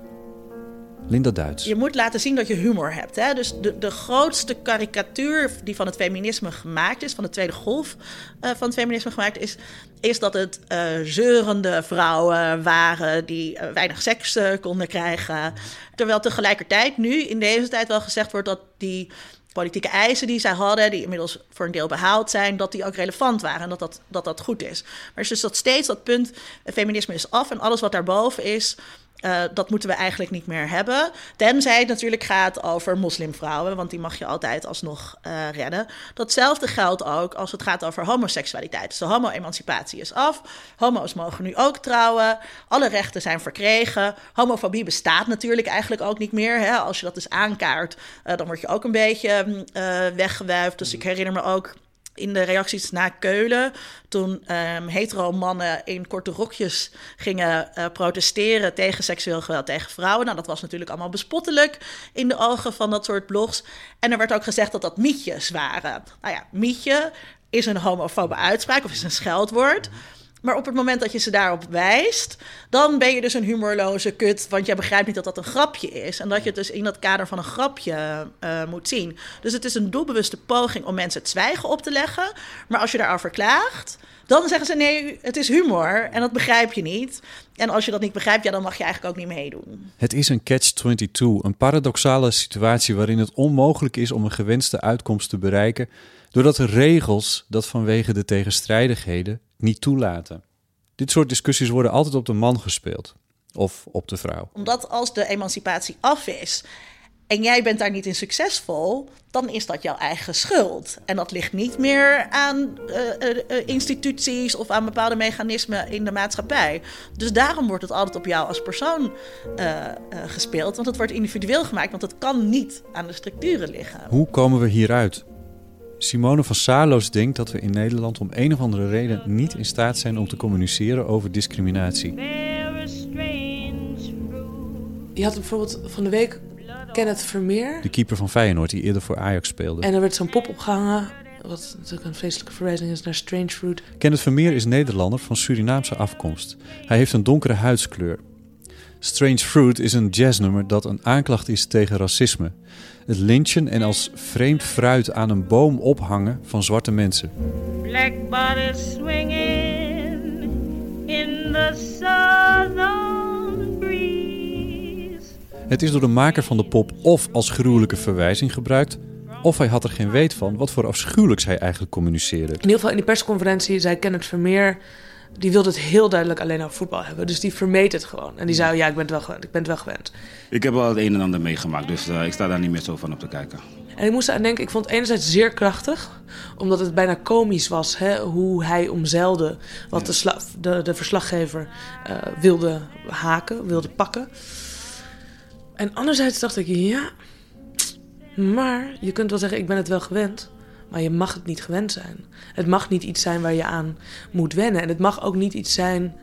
Linda Duits. Je moet laten zien dat je humor hebt. Hè? Dus de, de grootste karikatuur die van het feminisme gemaakt is, van de tweede golf uh, van het feminisme gemaakt is, is dat het uh, zeurende vrouwen waren die uh, weinig seks konden krijgen. Terwijl tegelijkertijd nu in deze tijd wel gezegd wordt dat die politieke eisen die zij hadden, die inmiddels voor een deel behaald zijn, dat die ook relevant waren en dat dat, dat, dat goed is. Maar is dus dat steeds dat punt, feminisme is af en alles wat daarboven is, Uh, dat moeten we eigenlijk niet meer hebben. Tenzij het natuurlijk gaat over moslimvrouwen, want die mag je altijd alsnog uh, redden. Datzelfde geldt ook als het gaat over homoseksualiteit. Dus de homo-emancipatie is af. Homo's mogen nu ook trouwen. Alle rechten zijn verkregen. Homofobie bestaat natuurlijk eigenlijk ook niet meer. Hè? Als je dat dus aankaart, uh, dan word je ook een beetje weggewuifd. Dus ik herinner me ook in de reacties na Keulen. Toen um, hetero mannen in korte rokjes gingen uh, protesteren tegen seksueel geweld tegen vrouwen. Nou, dat was natuurlijk allemaal bespottelijk in de ogen van dat soort blogs. En er werd ook gezegd dat dat mietjes waren. Nou ja, mietje is een homofobe uitspraak of is een scheldwoord. Maar op het moment dat je ze daarop wijst, dan ben je dus een humorloze kut. Want jij begrijpt niet dat dat een grapje is. En dat je het dus in dat kader van een grapje uh, moet zien. Dus het is een doelbewuste poging om mensen het zwijgen op te leggen. Maar als je daarover klaagt, dan zeggen ze nee, het is humor. En dat begrijp je niet. En als je dat niet begrijpt, ja, dan mag je eigenlijk ook niet meedoen. Het is een catch-22, een paradoxale situatie waarin het onmogelijk is om een gewenste uitkomst te bereiken. Doordat de regels dat vanwege de tegenstrijdigheden niet toelaten. Dit soort discussies worden altijd op de man gespeeld. Of op de vrouw. Omdat als de emancipatie af is en jij bent daar niet in succesvol, dan is dat jouw eigen schuld. En dat ligt niet meer aan uh, uh, instituties of aan bepaalde mechanismen in de maatschappij. Dus daarom wordt het altijd op jou als persoon uh, gespeeld. Want het wordt individueel gemaakt, want het kan niet aan de structuren liggen. Hoe komen we hieruit? Simone van Saarloos denkt dat we in Nederland om een of andere reden niet in staat zijn om te communiceren over discriminatie. Je had bijvoorbeeld van de week Kenneth Vermeer. De keeper van Feyenoord die eerder voor Ajax speelde. En er werd zo'n pop opgehangen, wat natuurlijk een vreselijke verwijzing is naar Strange Fruit. Kenneth Vermeer is Nederlander van Surinaamse afkomst. Hij heeft een donkere huidskleur. Strange Fruit is een jazznummer dat een aanklacht is tegen racisme het lynchen en als vreemd fruit aan een boom ophangen van zwarte mensen. Black swinging in the southern breeze. Het is door de maker van de pop of als gruwelijke verwijzing gebruikt, of hij had er geen weet van wat voor afschuwelijks hij eigenlijk communiceerde. In ieder geval in die persconferentie zei Kenneth Vermeer die wilde het heel duidelijk alleen over voetbal hebben. Dus die vermeed het gewoon. En die zei, ja, ik ben het wel gewend. Ik ben het wel gewend. Ik heb wel het een en ander meegemaakt, dus uh, ik sta daar niet meer zo van op te kijken. En ik moest aan denken, ik vond het enerzijds zeer krachtig. Omdat het bijna komisch was hè, hoe hij omzeilde wat de, de, de, verslaggever uh, wilde haken, wilde pakken. En anderzijds dacht ik, ja, maar je kunt wel zeggen, ik ben het wel gewend. Maar je mag het niet gewend zijn. Het mag niet iets zijn waar je aan moet wennen. En het mag ook niet iets zijn.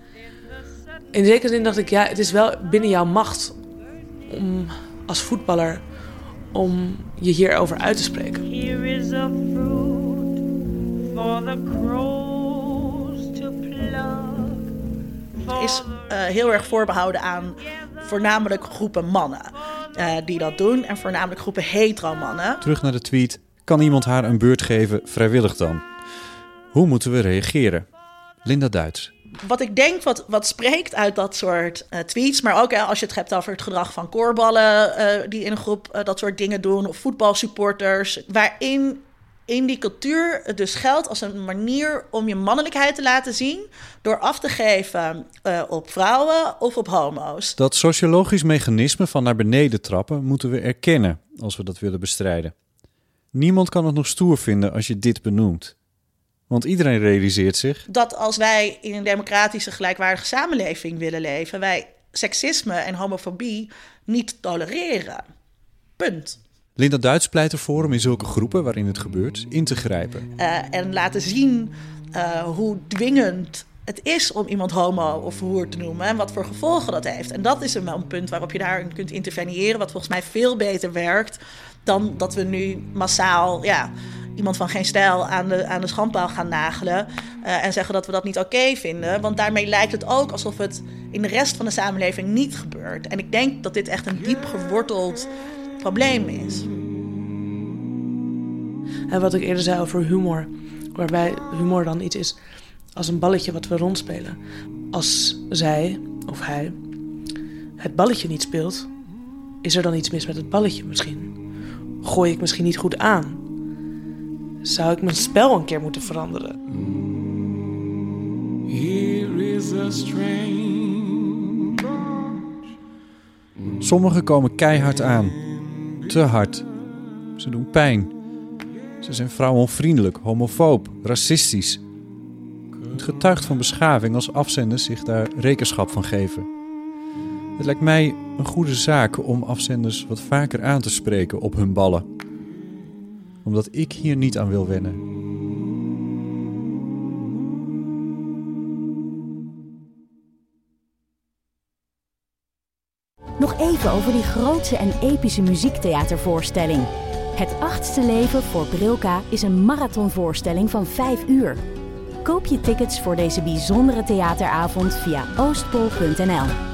In zekere zin dacht ik, ja, het is wel binnen jouw macht om als voetballer om je hierover uit te spreken. Here is a fruit for the crows to pluck. Is uh, heel erg voorbehouden aan voornamelijk groepen mannen uh, die dat doen. En voornamelijk groepen hetero mannen. Terug naar de tweet kan iemand haar een beurt geven vrijwillig dan? Hoe moeten we reageren? Linda Duits. Wat ik denk, wat, wat spreekt uit dat soort uh, tweets, maar ook als je het hebt over het gedrag van koorballen uh, die in een groep uh, dat soort dingen doen, of voetbalsupporters, waarin in die cultuur het dus geldt als een manier om je mannelijkheid te laten zien door af te geven op vrouwen of op homo's. Dat sociologisch mechanisme van naar beneden trappen moeten we erkennen als we dat willen bestrijden. Niemand kan het nog stoer vinden als je dit benoemt. Want iedereen realiseert zich. Dat als wij in een democratische, gelijkwaardige samenleving willen leven, wij seksisme en homofobie niet tolereren. Punt. Linda Duits pleit ervoor om in zulke groepen waarin het gebeurt in te grijpen. Uh, en laten zien uh, hoe dwingend het is om iemand homo of hoer te noemen en wat voor gevolgen dat heeft. En dat is een, punt waarop je daarin kunt interveneren, wat volgens mij veel beter werkt dan dat we nu massaal ja, iemand van geen stijl aan de, aan de schandpaal gaan nagelen uh, en zeggen dat we dat niet oké vinden. Want daarmee lijkt het ook alsof het in de rest van de samenleving niet gebeurt. En ik denk dat dit echt een diep geworteld probleem is. En wat ik eerder zei over humor, waarbij humor dan iets is als een balletje wat we rondspelen. Als zij of hij het balletje niet speelt, is er dan iets mis met het balletje misschien? Gooi ik misschien niet goed aan? Zou ik mijn spel een keer moeten veranderen? Here is a strange Sommigen komen keihard aan. Te hard. Ze doen pijn. Ze zijn vrouwenvriendelijk, homofoob, racistisch. Het getuigt van beschaving als afzenders zich daar rekenschap van geven. Het lijkt mij een goede zaak om afzenders wat vaker aan te spreken op hun ballen. Omdat ik hier niet aan wil wennen. Nog even over die grootse en epische muziektheatervoorstelling. Het achtste leven voor Brilka is een marathonvoorstelling van 5 uur. Koop je tickets voor deze bijzondere theateravond via oostpol.nl.